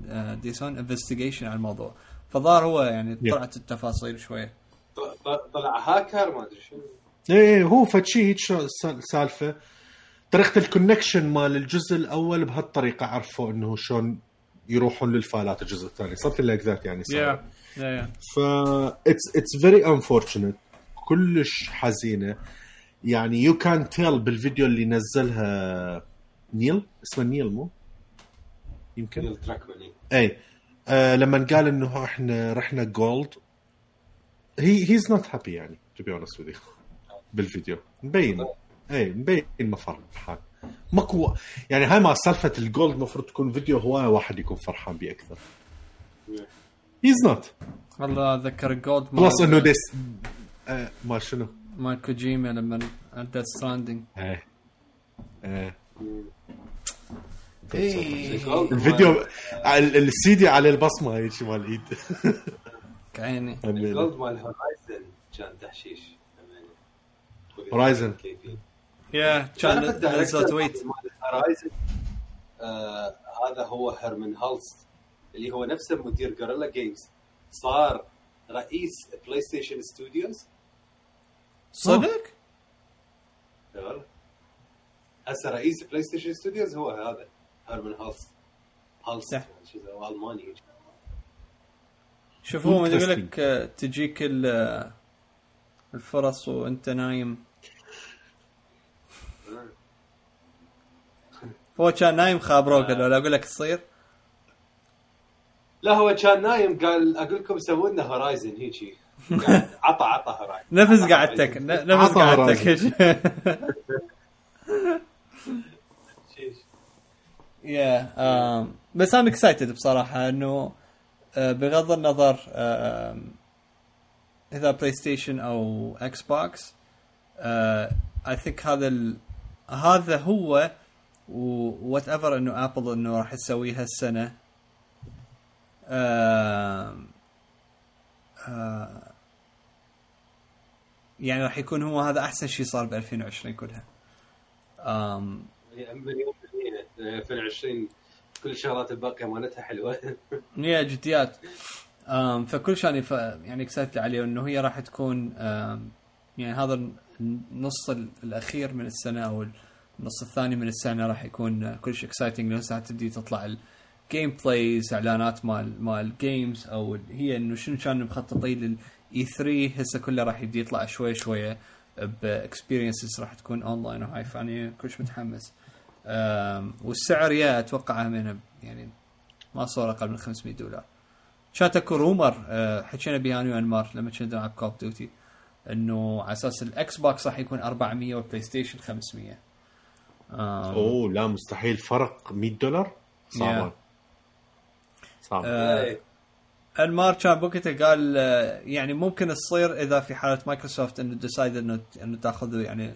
A: their own investigation على الموضوع. فظهر هو يعني
B: Yeah.
A: طلعت التفاصيل
C: شوية. طلع هاكر ما أدري شنو.
B: إيه هو هيك شو- سال- سالفة. طريقة ال connection مال الجزء الأول بهالطريقة عرفوا إنه شلون يروحون لل file ات الجزء الثاني. Something like that يعني صار.
A: yeah yeah
B: ف it's it's very unfortunate كلش حزينة. يعني you can tell بالفيديو اللي نزلها نيل؟ اسمه نيل مو؟ يمكن؟
C: نيل دراكمان
B: اي آه لما قال إنه إحنا رحنا gold he he's not happy يعني to be honest with بالفيديو. مبين. اي مبين ما فرحان ماكو يعني هاي ما سالفة ال gold المفروض تكون فيديو هوايه واحد يكون فرحان بيه أكثر هيز نوت
A: والله أتذكر ال
B: gold بس إنه Death آه ما شنو.
A: مال كوجيما لما Death Stranding
B: إيه. إيه.
C: الفيديو
B: الفيديو ال- السيدي عليه البصمة هيك مال الايد
A: عيني.
C: الجولد مال هورايزن كان تحشيش
B: هورايزن.
A: يا كان نزل تويت
C: هورايزن آه هذا هو هيرمن هالست اللي هو نفسه مدير جوريلا جيمز صار رئيس بلاي ستيشن ستوديوز
A: صدق؟
C: هسه رئيس بلاي ستيشن ستوديوز هو هذا هيرمن هالست. هالست. شو الماني
A: شوف هو يقول. لك آه، تجيك ال- آه، الفرص وانت نايم. هو كان نايم خابروه قال له لا أقول لك تصير؟
C: لا هو كان نايم قال أقول لكم سووا لنا هورايزن هيجي. عطى عطى هورايزن
A: نفس قعدتك نفس قعدتك. yeah بس أنا excited بصراحة إنه بغض النظر آم، إذا بلاي ستيشن أو إكس بوكس I think هذا ال... هذا هو whatever إنه ابل إنه راح تسويه هالسنة. آم، آه، يعني راح يكون هو هذا أحسن شيء صار ب 2020 كلها.
C: مليون بالمية 2020 كل الشغلات الباقيه مالتها حلوة.
A: يا جديات فكل شان ف... يعني excited عليه إنه هي راح تكون يعني هذا النص ال- الأخير من السنة أو النص الثاني من السنة راح يكون كلش exciting لأنه ساعات تبدي تطلع ال gameplays إعلانات مال مال games أو هي إنه شنو كانوا مخططين E3 هسه كله راح يبدي يطلع شوي شوية ب experiences راح تكون اونلاين وهاي فاني كلش متحمس. والسعر yeah أتوقع من يعني ما صار أقل من 500 دولار. كانت أكو rumor أه، حكينا بها أنا وانمار لما كنا نلعب Call of Duty إنه على أساس الإكس بوكس راح يكون 400 والبلاي ستيشن 500 أم،
B: أوه لا مستحيل. فرق 100 دولار؟ صعبه صعبه
A: آه،. انمار كان بوقتها قال آه، يعني ممكن تصير إذا في حالة مايكروسوفت إنه decide انه إنه تاخذ يعني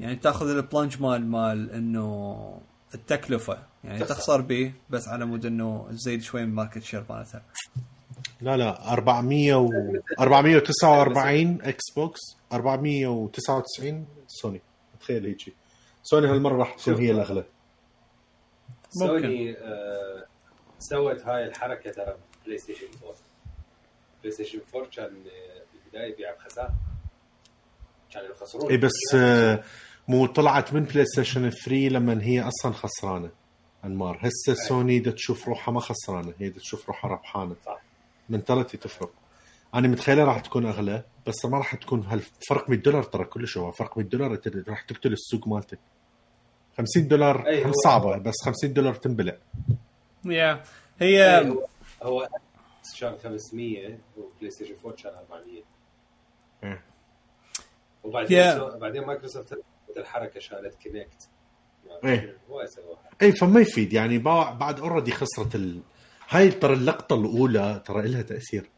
A: يعني تاخذ البلنج مال مال إنه التكلفة. يعني
C: تخسر.
A: تخسر به بس على مود إنه تزيد شوي من ال market share مالتها
B: لا لا 400 و 449 إكس بوكس 499 سوني تخيل هيك سوني هالمرة راح تكون هي
A: الأغلى.
C: سوني آه سوت هاي الحركة ترى بلاي ستيشن 4 بلاي ستيشن 4 كان آه، بالبداية يبيع بخسارة. كانوا يخسرون.
B: اي بس آه، مو طلعت من بلاي ستيشن 3 لما هي أصلا خسرانة. أنمار هسه سوني دا تشوف روحها ما خسرانة هي دا تشوف روحها ربحانة.
C: صح.
B: mentality تفرق. أنا متخيلة راح تكون أغلى بس ما راح تكون هالفرق 100 دولار ترى كلش هو. فرق 100 دولار أنت راح تقتل السوق مالتك. 50 دولار
C: أي
B: هم
C: هو-
B: صعبة بس 50 دولار تنبلع.
A: يا
C: إيه،
A: هي
C: هو هو كان 500 وبلاي ستيشن 4 كان 400
B: إيه.
C: وبعدين
A: Yeah.
C: بعدين مايكروسوفت الحركة شالت Kinect
B: إيه.
C: هو سووها
B: اي فما يفيد. يعني بعد already خسرت ال... هاي ترى اللقطة الأولى ترى لها تأثير.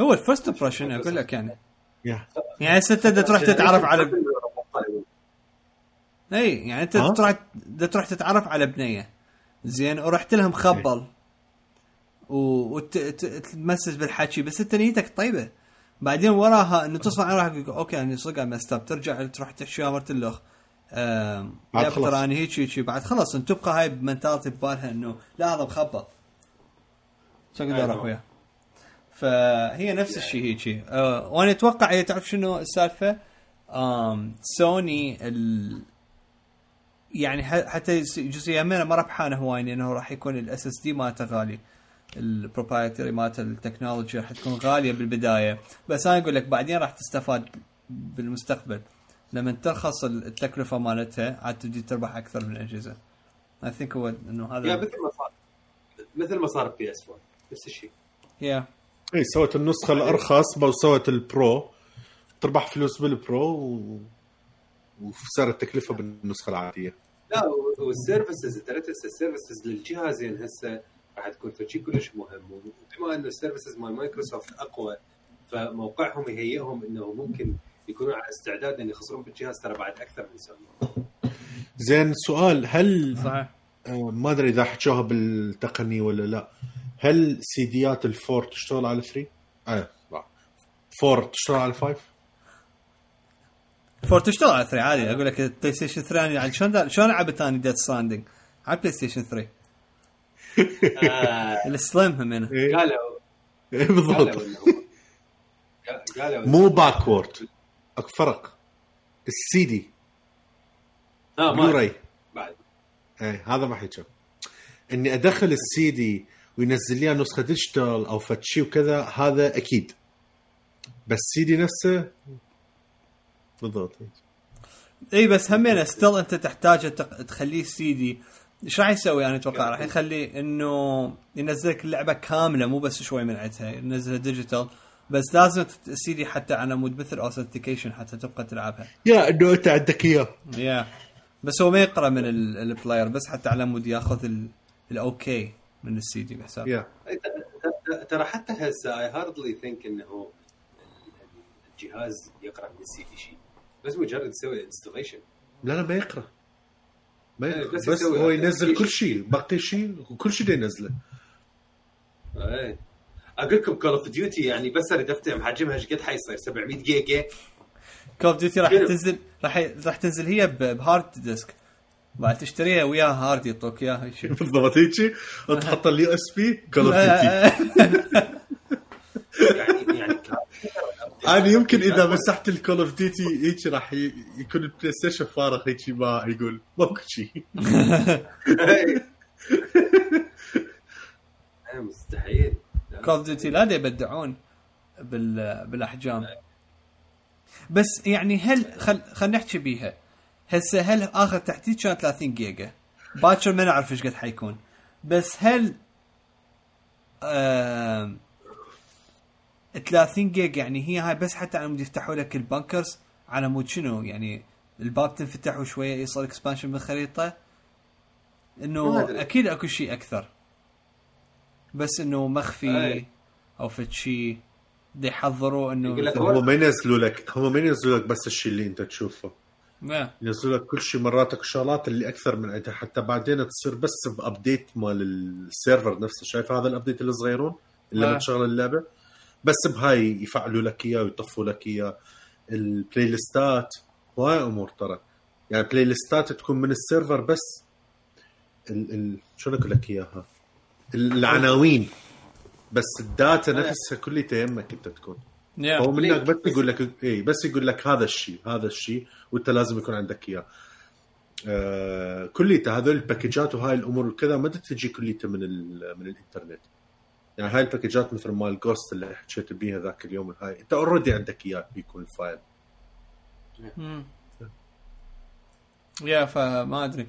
A: هو ال first impression أقول لك يعني.
B: Yeah.
A: يعني هسه انت تروح تتعرف على اي يعني
B: أنت؟
A: تروح دا تروح تتعرف على بنية. زين ورحت لها مخبل وتمسلت بالحكي بس أنت نيتك طيبة. بعدين وراها إنه تصل على روحك okay أنا صدق مستب ترجع تروح تحشي مرت الاخ
B: بعد.
A: ترى أنا هيك هيك بعد خلاص انت تبقى هاي ب mentality ببالها إنه لا هذا مخبل شو أقدر أروح
C: أيوة.
A: وياه فهي نفس الشيء هيك آه وأنا أتوقع هي تعرف شنو السالفة؟ سوني ال يعني حتى جزئيا ما ربحانه هواي لأنه راح يكون ال SSD مالته غالي ال proprietary مالته ال technology راح تكون غالية بالبداية. بس أنا أقول لك بعدين راح تستفاد بالمستقبل. لما ترخص التكلفة مالتها عاد تبدي تربح أكثر من الأجهزة. I think هو إنه
C: yeah
A: هذا
C: مثل ما صار. مثل ما صار PS 4 نفس الشيء.
A: يا
B: اي سوت النسخة الأرخص وسوت ال Pro تربح فلوس بال Pro و... وصار التكلفه بالنسخة العادية.
C: لا وال services هسه ال services للجهازين هسه راح تكون فشي كلش مهم. وبما انه ال services مال مايكروسوفت أقوى فموقعهم يهيئهم إنه ممكن يكونوا على استعداد إن يخسرون بالجهاز ترى بعد أكثر من سنة.
B: زين سؤال هل
A: صحيح.
B: آه، ما أدري إذا حكوها بالتقني ولا لا. هل سيديات ال four تشتغل على 3؟ آه لا. four تشتغل على 5؟
A: فور تشتغل على 3 عادي. أقول لك البلاي ستيشن 3 يعني شلون شلون لعبت ثاني ديث ستراندنج على البلاي ستيشن 3
C: آه،
A: السليم هم هنا.
B: إيه.
C: قالوا
B: بالضبط.
C: قالوا
B: مو باكورد اكو فرق. السي دي
C: آه ما
B: بلوراي
C: بعد.
B: إيه هذا ما حكى إني أدخل السي دي وينزل لي نسخة ديجيتال أو فتشي وكذا هذا أكيد. بس السي دي نفسه؟ بالضبط.
A: إي بس همين still أنت تحتاج تخليه سي دي إيش راح يسوي أنا أتوقع؟ راح يخلي إنه ينزل لك اللعبه كاملة مو بس شوي من عندها ينزلها digital بس لازم السي دي حتى على مود مثل authentication حتى تبقى تلعبها.
B: يا إنه أنت عندك إياه.
A: يا. بس هو ما يقرأ من ال- ال player بس حتى على مود ياخذ ال- ال okay من السي دي بحساب.
B: Yeah.
C: ت- ترى حتى هسه I hardly think إنه الجهاز يقرأ من السي دي شيء. بس مجرد تسوي installation
B: لا لا ما يقرأ.
C: بس
B: بس هو ينزل. كل شيء باقي شيء وكل شيء ينزله
C: إيه أقول لكم Call of Duty يعني بس اريد افتهم حجمها إيش قد حيصير 700 جيجا
A: Call of Duty راح؟ تنزل راح راح تنزل هي ب hard disk بعد تشتريها وياها hard يعطوك إياها.
B: بالضبط هيك وتحط اليو إس بي كول اوف ديوتي أنا يمكن إذا مسحت ال Call of Duty هيك راح يكون البلاي ستيشن فارغ هيك ما يقول ماكو شيء.
C: مستحيل.
A: Call of Duty لا يبدعون بال بالأحجام. بس يعني هل خل خلينا نحكي بيها. هسه هل آخر تحديث كان 30 جيجا؟ باكر ما نعرف إيش قد حيكون. بس هل آه 30 جيجا يعني هي هاي بس حتى على مود يفتحوا لك ال bunkers على مود شنو؟ يعني الباب تنفتح وشويه يصير expansion بالخريطة.
C: ما
A: انه. أكيد أكو شيء أكثر. بس إنه مخفي
C: أي.
A: أو فد شيء. دي يحضروا
C: إنه
B: هم ما ينزلوا لك هم ما ينزلوا لك بس الشيء اللي أنت تشوفه.
A: ما.
B: ينزلوا لك كل شيء مرات الشغلات اللي أكثر من عندها. حتى بعدين تصير بس ب update مال ال server نفسه. شايف هذا ال update الصغيرون اللي
A: آه.
B: لما تشغل اللعبة؟ بس بهاي يفعلوا لك إياه ويطفوا لك إياه. ال playlistات هواي أمور ترى. يعني playlistات تكون من ال server بس. ال ال شو أقول لك إياها؟ العناوين. بس ال data
C: آه.
B: نفسها كلها يمك انت تكون. هو منك. بس يقول لك اي بس يقول لك هذا الشيء هذا الشيء وأنت لازم يكون عندك إياه. آه كليته هذول ال packageات وهاي الأمور وكذا ما تجي كليته من من الإنترنت. يعني هاي ال packageات مثل مال Ghost اللي حكيت بيها ذاك اليوم هاي انت already عندك اياه بيكون ال
A: file. يا فما أدري.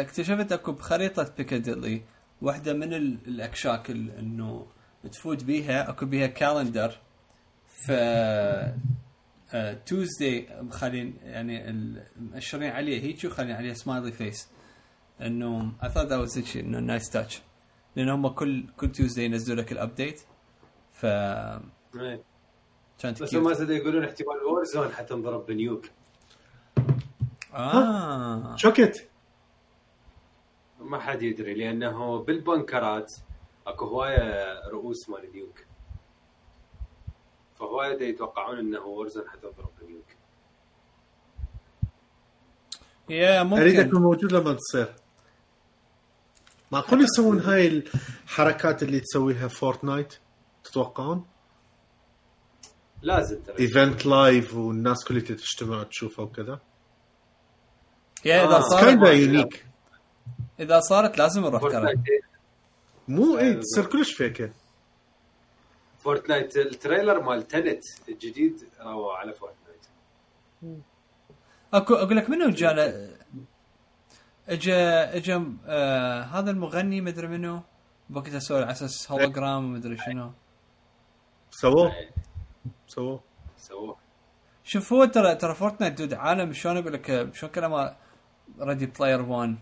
A: اكتشفت أكو بخريطة بيكاديلي واحدة من ال- الأكشاك ال- إنه تفوت بيها أكو بيها calendar ف Tuesday مخلين يعني مأشرين عليه هيك وخلين عليه smiley face إنه thought that was such إنه nice touch لأن هم كل كل Tuesday ينزلوا لك ال update ف
C: إيه.
A: كانت
C: بس. هم زاد يقولون احتمال Warzone حتنضرب ب
A: nuke. آه.
B: شوكت.
C: ما حد يدري لأنه بال bunker ات أكو هواية رؤوس مال nuke. فهواية دا يتوقعون إنه Warzone حتنضرب ب
A: nuke.
B: yeah اريد
A: ممكن.
B: اكون موجود لما تصير معقول يسوون هاي الحركات اللي تسويها Fortnite تتوقعون؟
C: لازم ترى.
B: event live والناس كلها تجتمع تشوفها وكذا؟
A: يا إذا
C: آه.
A: صارت
B: يونيك
A: إذا صارت لازم نروح ترى
C: فورتنايت
B: مو اي تصير كلش فيكه
C: فورتنايت التريلر مال تنت الجديد روى على فورتنايت
A: اكو أقول لك منو جانا؟ اجا اجا آه هذا المغني مدري منو؟ بوقتها سوى على أساس هولوجرام ومدري شنو.
B: سووه؟
C: إيه،
B: سووه.
C: سووه.
A: شوف هو ترى ترى Fortnite dude عالم. شلون أقول لك شلون فلم Ready Player 1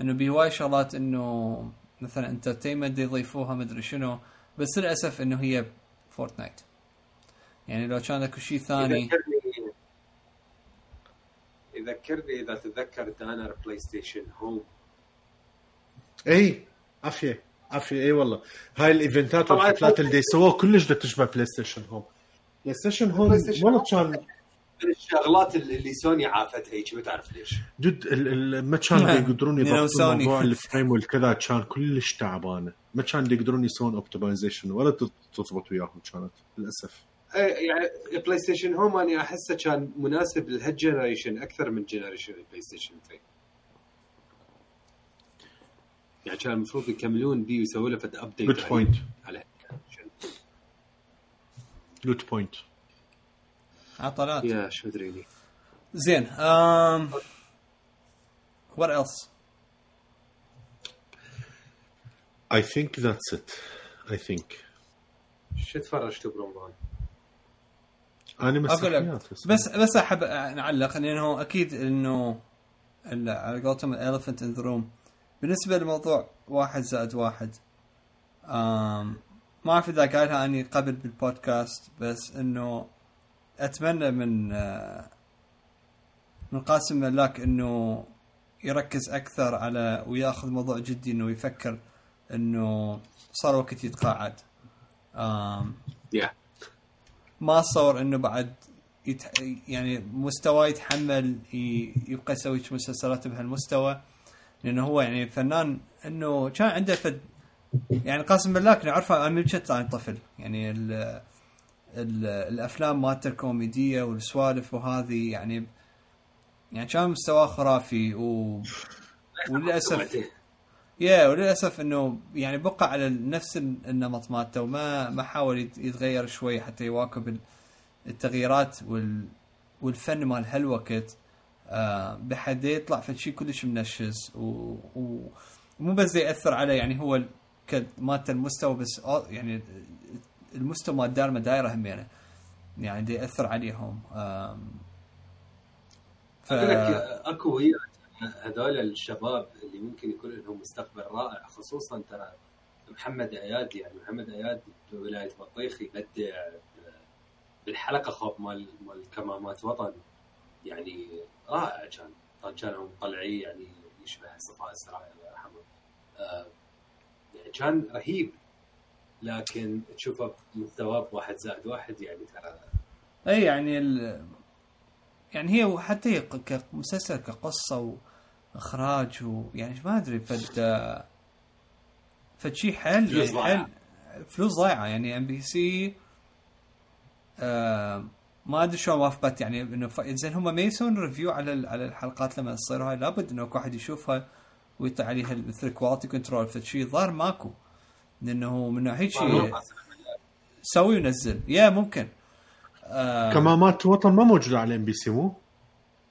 A: إنه بهواي شغلات إنه مثلا entertainment يضيفوها مدري شنو. بس للأسف إنه هي Fortnite. يعني لو كان أكو شيء ثاني.
C: يذكرني إذا تتذكر دانر PlayStation Home
B: إي عافية عافية إي والله هاي ال event ات
C: طبعاً.
B: والحفلات اللي يسووها كلش بدها تشبه PlayStation Home
C: PlayStation Home
B: والله. كان
C: من الشغلات اللي سوني عافتها هيك ما تعرف ليش
B: جد ال- ال- ما كان يقدرون
A: لأنه
B: يضبطون. موضوع ال frame والكذا كان كلش تعبانة ما كان يقدرون يسوون optimization ولا تض- تضبط وياهم كانت
C: للأسف يعني PlayStation Home أنا أحسه كان مناسب لهال generation أكثر من generation ال PlayStation 3 يعني كان المفروض يكملون بيه ويسووا له فد ابديت
B: جود بوينت
C: على
B: جود بوينت
A: عطلات.
C: يا شو أدري لي
A: زين um, what else?
B: I think that's it. I think.
C: شو تفرجتوا برمضان؟
B: أنا
A: أقول لك. بس بس أحب نعلق لأنه أكيد إنه ال- على قولتهم الالفنت ان ذا روم بالنسبة لموضوع واحد زائد واحد آم ما أعرف إذا قايلها أني قبل بالبودكاست بس إنه أتمنى من آه، من قاسم ملاك إنه يركز أكثر على ويأخذ موضوع جدي إنه يفكر إنه صار وقت يتقاعد. آم
C: يا
A: ما اتصور إنه بعد يتح... يعني مستواه يتحمل ي... يبقى يسوي مسلسلات بهالمستوى. لأنه هو يعني فنان إنه كان عنده فد يعني قاسم ملاك نعرفه من أنا طفل. يعني ال... ال... الأفلام مالته الكوميدية والسوالف وهذه يعني يعني كان مستواه خرافي و... وللأسف يا وللأسف إنه يعني بقى على نفس النمط مالته وما ما حاول يت- يتغير شوي حتى يواكب ال- التغييرات وال والفن مال هالوقت آه بحد يطلع في شيء كلش منشز ومو بس يأثر على يعني هو مالته المستوى بس آه يعني المستوى مال دار مدايره همينه يعني دي يأثر عليهم ف...
C: أكو ويا هذول الشباب اللي ممكن يكون لهم مستقبل رائع خصوصا ترى محمد اياد يعني محمد اياد بولاية بطيخ يبدع بالحلقة خوف مال مال كمامات وطن. يعني رائع كان. كانوا مطلعيه يعني يشبه صفاء السرايا الله يرحمه. آه، يعني كان رهيب. لكن تشوفه مستواه بواحد زائد واحد يعني ترى
A: إي يعني ال... يعني هي حتى هي ك- كمسلسل كقصة وإخراج ويعني ما أدري فد فد شيء حل
C: فلوس.
A: حل فلوس ضايعة. يعني MBC ما أدري شلون وافقت. يعني إنه ف... زين هم ما يسوون review على ال- على الحلقات لما تصير هاي. لابد إنه واحد يشوفها ويطلع عليها مثل quality control فد شيء ظاهر ماكو. لأنه من هيك شيء سوي ونزل. yeah ممكن. آه
B: كمامات وطن ما موجوده على MBC مو؟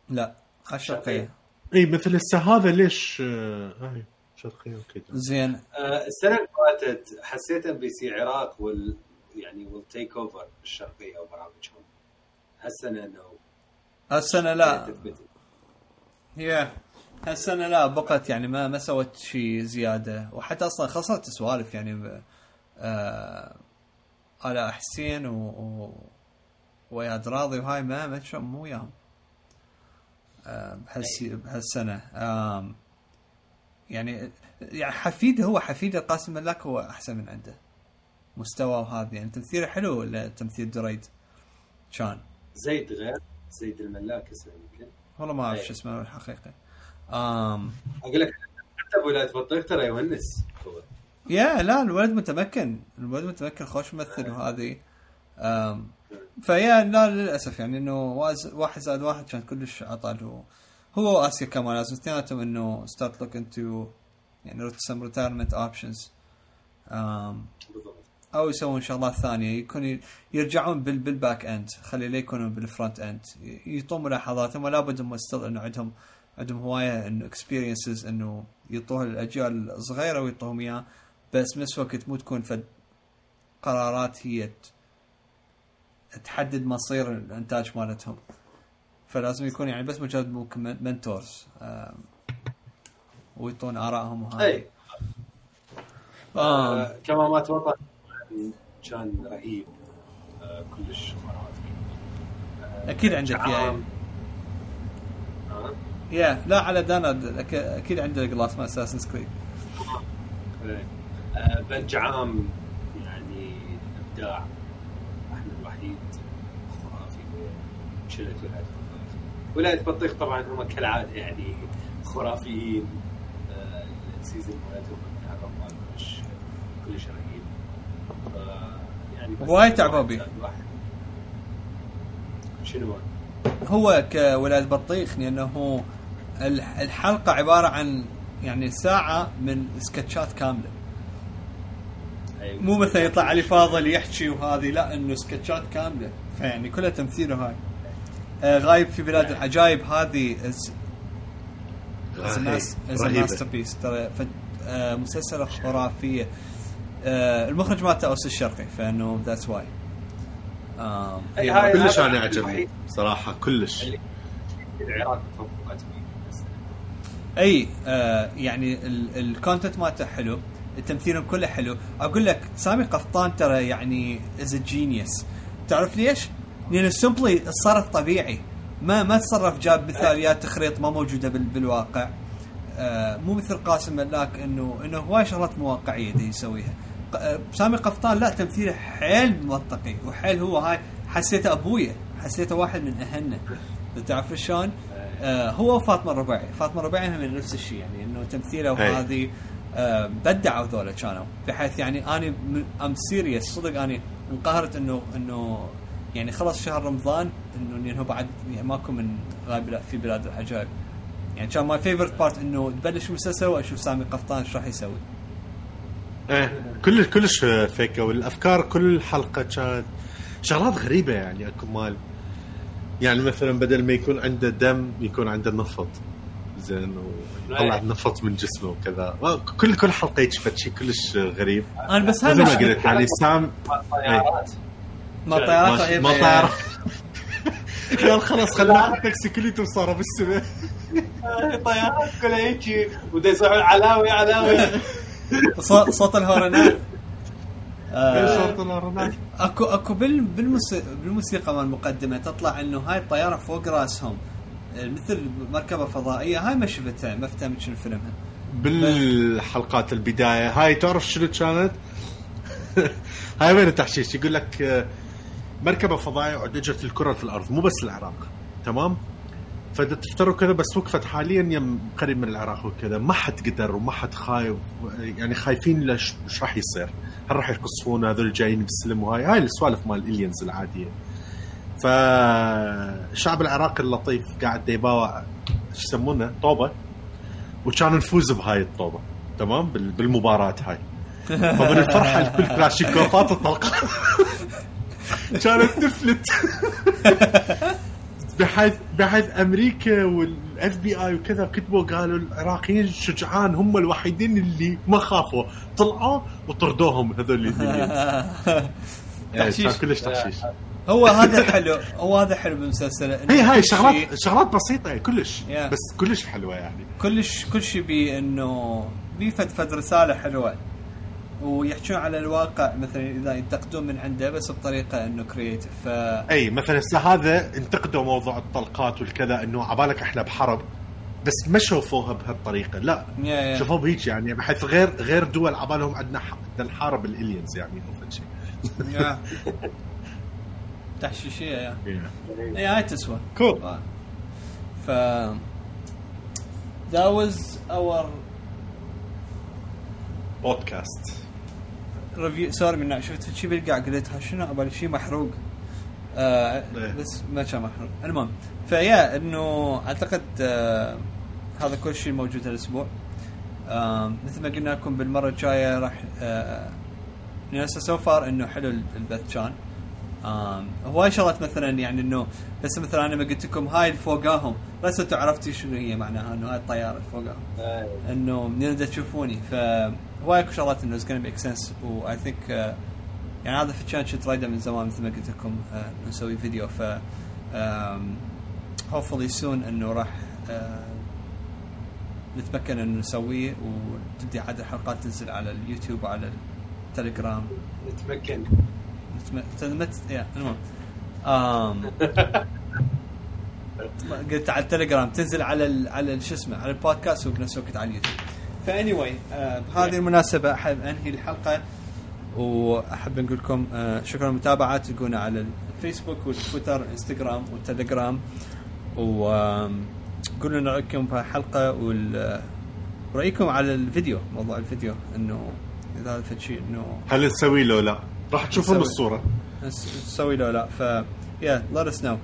A: لا خل شرقيه
B: إي مثل هسه هذا ليش؟ آه هاي شرقيه okay.
A: زين.
C: آه، السنة اللي فاتت حسيت MBC عراق وال يعني وال take over الشرقية وبرامجهم هالسنة إنه
A: هالسنة لا. هي هالسنة لا بقت يعني ما ما سوت شيء زيادة. وحتى أصلا خسرت سوالف يعني ب- آه على حسين و, و وياد راضي وهاي ما ما مو وياهم. آه بهالسنة. يعني يعني حفيد هو حفيد القاسم ملاك هو أحسن من عنده. مستوى وهذا يعني تمثيله حلو ولا تمثيل دريد؟ كان
C: زيد غير زيد الملاك اسمه يمكن.
A: والله ما أعرف
C: أي.
A: شو اسمه الحقيقة. آم
C: أقول لك حتى بولايه بطيخ ترى يونس. هو
A: يا لا الولد متمكن. الولد متمكن خوش ممثل وهذه. آم فيا لا للأسف يعني إنه واحد زائد واحد كان كلش عطل. هو اسيا كمان لازم اثنيناتهم إنه ستارت لوك انتو يعني سم ريتايرمنت اوبشنز أو يسوون شغلات ثانية يكون يرجعون بال بالباك اند خلي لا يكونوا بالفرونت اند يعطون ملاحظاتهم. ولا بد هم ستيل إنه عندهم عندهم هواية إنه اكسبيرينسز إنه يعطوها للاجيال الصغيرة ويعطوهم إياه. بس بنفس الوقت مو تكون فد قرارات هي تحدد مصير الإنتاج مالتهم. فلازم يكون يعني بس مجرد ممكن منتورز ويعطون آرائهم وهذا.
C: إي.
A: آه.
C: آه، كمامات وطن كان رهيب آه، كلش آه،
A: أكيد عندك يا.
C: آه،
A: يا لا على دانا أكيد عنده جلاس مال اساسن كريد
C: بنج عام يعني إبداع. شلت ولايه بطيخ ولايه بطيخ طبعا هم كالعادة يعني خرافيين. آه، السيزون مالتهم الرمضان كلش كلش رهيب. ف- يعني
A: وايد تعبوا بيه.
C: واحد. شنو؟
A: هو كولاية بطيخ لأنه الحلقة عبارة عن يعني ساعة من سكتشات كاملة.
C: أيوة.
A: مو مثلا يطلع علي فاضل يحكي وهذه لا إنه سكتشات كاملة. فيعني كلها تمثيله هاي آه غايب في بلاد العجائب هذه
B: is
A: is. Masterpiece ترى آه مسلسله خرافية. آه المخرج مالته أوس الشرقي فإنه that's
C: why هاي-
B: كلش أنا عجبني صراحة كلش.
C: العراق.
A: أي آه يعني ال content مالته حلو التمثيل كله حلو. أقول لك سامي قفطان ترى يعني is genius تعرف ليش؟ لأنه simply تصرف طبيعي. ما ما تصرف جاب مثاليات تخريط ما موجودة بال بالواقع. آه مو مثل قاسم ملاك انه إنه هواي شغلات مو واقعيه يسويها. آه، سامي قفطان لا تمثيله حيل منطقي وحيل هو هاي حسيته ابويا حسيته واحد من أهلنا. تعرف شلون؟ آه هو وفاطمة الربيعي، فاطمة الربيعي هم نفس الشيء يعني إنه تمثيله. وهذه آه بدعوا ذولا كانوا. بحيث يعني أنا I'm serious صدق أنا انقهرت انه إنه يعني خلص شهر رمضان إنه لأنه بعد يعني ماكو من غايب في بلاد العجائب يعني كان my favorite part إنه تبلش المسلسل وأشوف سامي قفطان إيش راح يسوي.
B: إيه كل كلش فيكه والأفكار كل حلقة كانت شغلات غريبة يعني اكو مال يعني مثلا بدل ما يكون عنده دم يكون عنده نفط. زين ويطلع نفط من جسمه وكذا. كل كل حلقة يشفت شيء كلش غريب.
A: أنا بس
B: مثل ما
A: هذا
B: قلت يعني سام
C: طيارات.
A: ما طيارات
B: ما-
A: إيه،
B: ما
A: إيه.
B: طيارة قال خلاص خلينا ناخذ تاكسي كليته صار بالسماء
C: طيارات كلها هيك ودا يسوون علاوي علاوي.
A: صوت الهورنات.
B: إيش
A: آه،
B: صوت الأرنب؟
A: اكو أكو بال بالموسيقى بالموسيقى مال المقدمه تطلع إنه هاي الطيارة فوق راسهم. آه، مثل مركبة فضائية هاي ما شفتها ما فهمت شنو فيلمها.
B: بالحلقات البداية. هاي تعرف شنو كانت؟ هاي وين التحشيش؟ يقول لك آه، مركبة فضائية اجت الكرة الأرض مو بس العراق تمام؟ فدا تفتروا كذا بس وقفت حاليا يم قريب من العراق وكذا. ما حد قدر وما حد خايف يعني خايفين ليش إيش راح يصير؟ هل راح يقصفون هذول جايين بالسلم وهاي؟ هاي السوالف مال الالينز العادية. فالشعب العراقي اللطيف قاعد يباوع إيش يسمونه؟ طوبة. وكان نفوز بهاي الطوبة تمام؟ بال- بالمباراة هاي. فمن الفرحة الكل كلاشيكوفات الطلقة. كانت تفلت بحيث بحيث أمريكا والاف بي اي وكذا كتبوا قالوا العراقيين شجعان هم الوحيدين اللي ما خافوا. طلعوا وطردوهم هذول الاثنين
A: تحشيش.
B: كلش تحشيش.
A: هو هذا الحلو هو هذا حلو بالمسلسل
B: هي هاي شغلات شغلات بسيطة كلش.
A: Yeah.
B: بس كلش حلوة يعني.
A: كلش كل شيء بي إنه بي فد فد رسالة حلوة. ويحكون على الواقع مثلا إذا ينتقدون من عنده بس بطريقة إنه creative ف
B: أي مثلا هسه هذا انتقدوا موضوع الطلقات والكذا إنه عبالك إحنا بحرب بس ما شوفوها بهالطريقة لا. شوفوها بهيك يعني بحيث غير غير دول عبالهم عندنا بدنا نحارب ال aliens يعني أو شيء.
A: تحشيشية yeah. اي هاي تسوى. cool. ف that was our
B: podcast
A: review sorry من شفت شيء بالقاع قلت شنو أبغى شيء محروق. آه
B: إيه.
A: بس ما كان محروق. المهم فيا إنه أعتقد آه هذا كل شيء موجود الأسبوع آه مثل ما قلنا لكم بالمرة الجاية راح آه هسه so far إنه حلو البث كان. هواي شغلات مثلا يعني إنه بس مثلا أنا ما قلت لكم هاي اللي فوقاهم بس أنتم عرفتي شنو هي معناها إنه هاي الطيارة اللي فوقهم إنه منين بدها تشوفوني. ف هواي اكو شغلات انه gonna make sense و I think يعني هذا كان كنت رايده من زمان مثل ما قلت لكم إنه نسوي فيديو ف hopefully soon إنه راح آه، نتمكن إنه نسويه. وتبدي عدد الحلقات تنزل على اليوتيوب وعلى التليجرام.
C: نتمكن.
A: نتم- تنمت yeah المهم. قلت على التليجرام تنزل على ال على شو اسمه على البودكاست وبنفس الوقت على اليوتيوب. ف anyway بهذه المناسبة. أحب أنهي الحلقة وأحب نقول لكم آه شكرا للمتابعة. تلقونا على الفيسبوك والتويتر والانستغرام والتليجرام. وقولوا لنا رأيكم بهالحلقه وال رأيكم على الفيديو موضوع الفيديو إنه إذا هذا فد شيء إنه
B: هل نسوي له لا؟ راح تشوفون
A: نس- نسوي له لا. ف yeah let us know.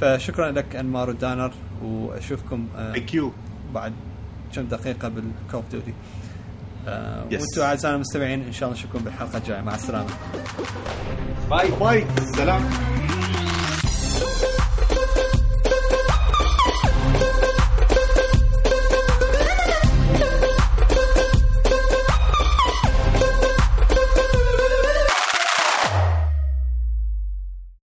A: فشكرا لك أنمار ودانر. وأشوفكم آه
B: thank you
A: بعد. كم دقيقة بال Cop Duty.
B: آه yes.
A: وأنتم اعزائنا المستمعين إن شاء الله نشوفكم بالحلقة الجايه مع السلامة.
C: باي.
B: باي. السلام.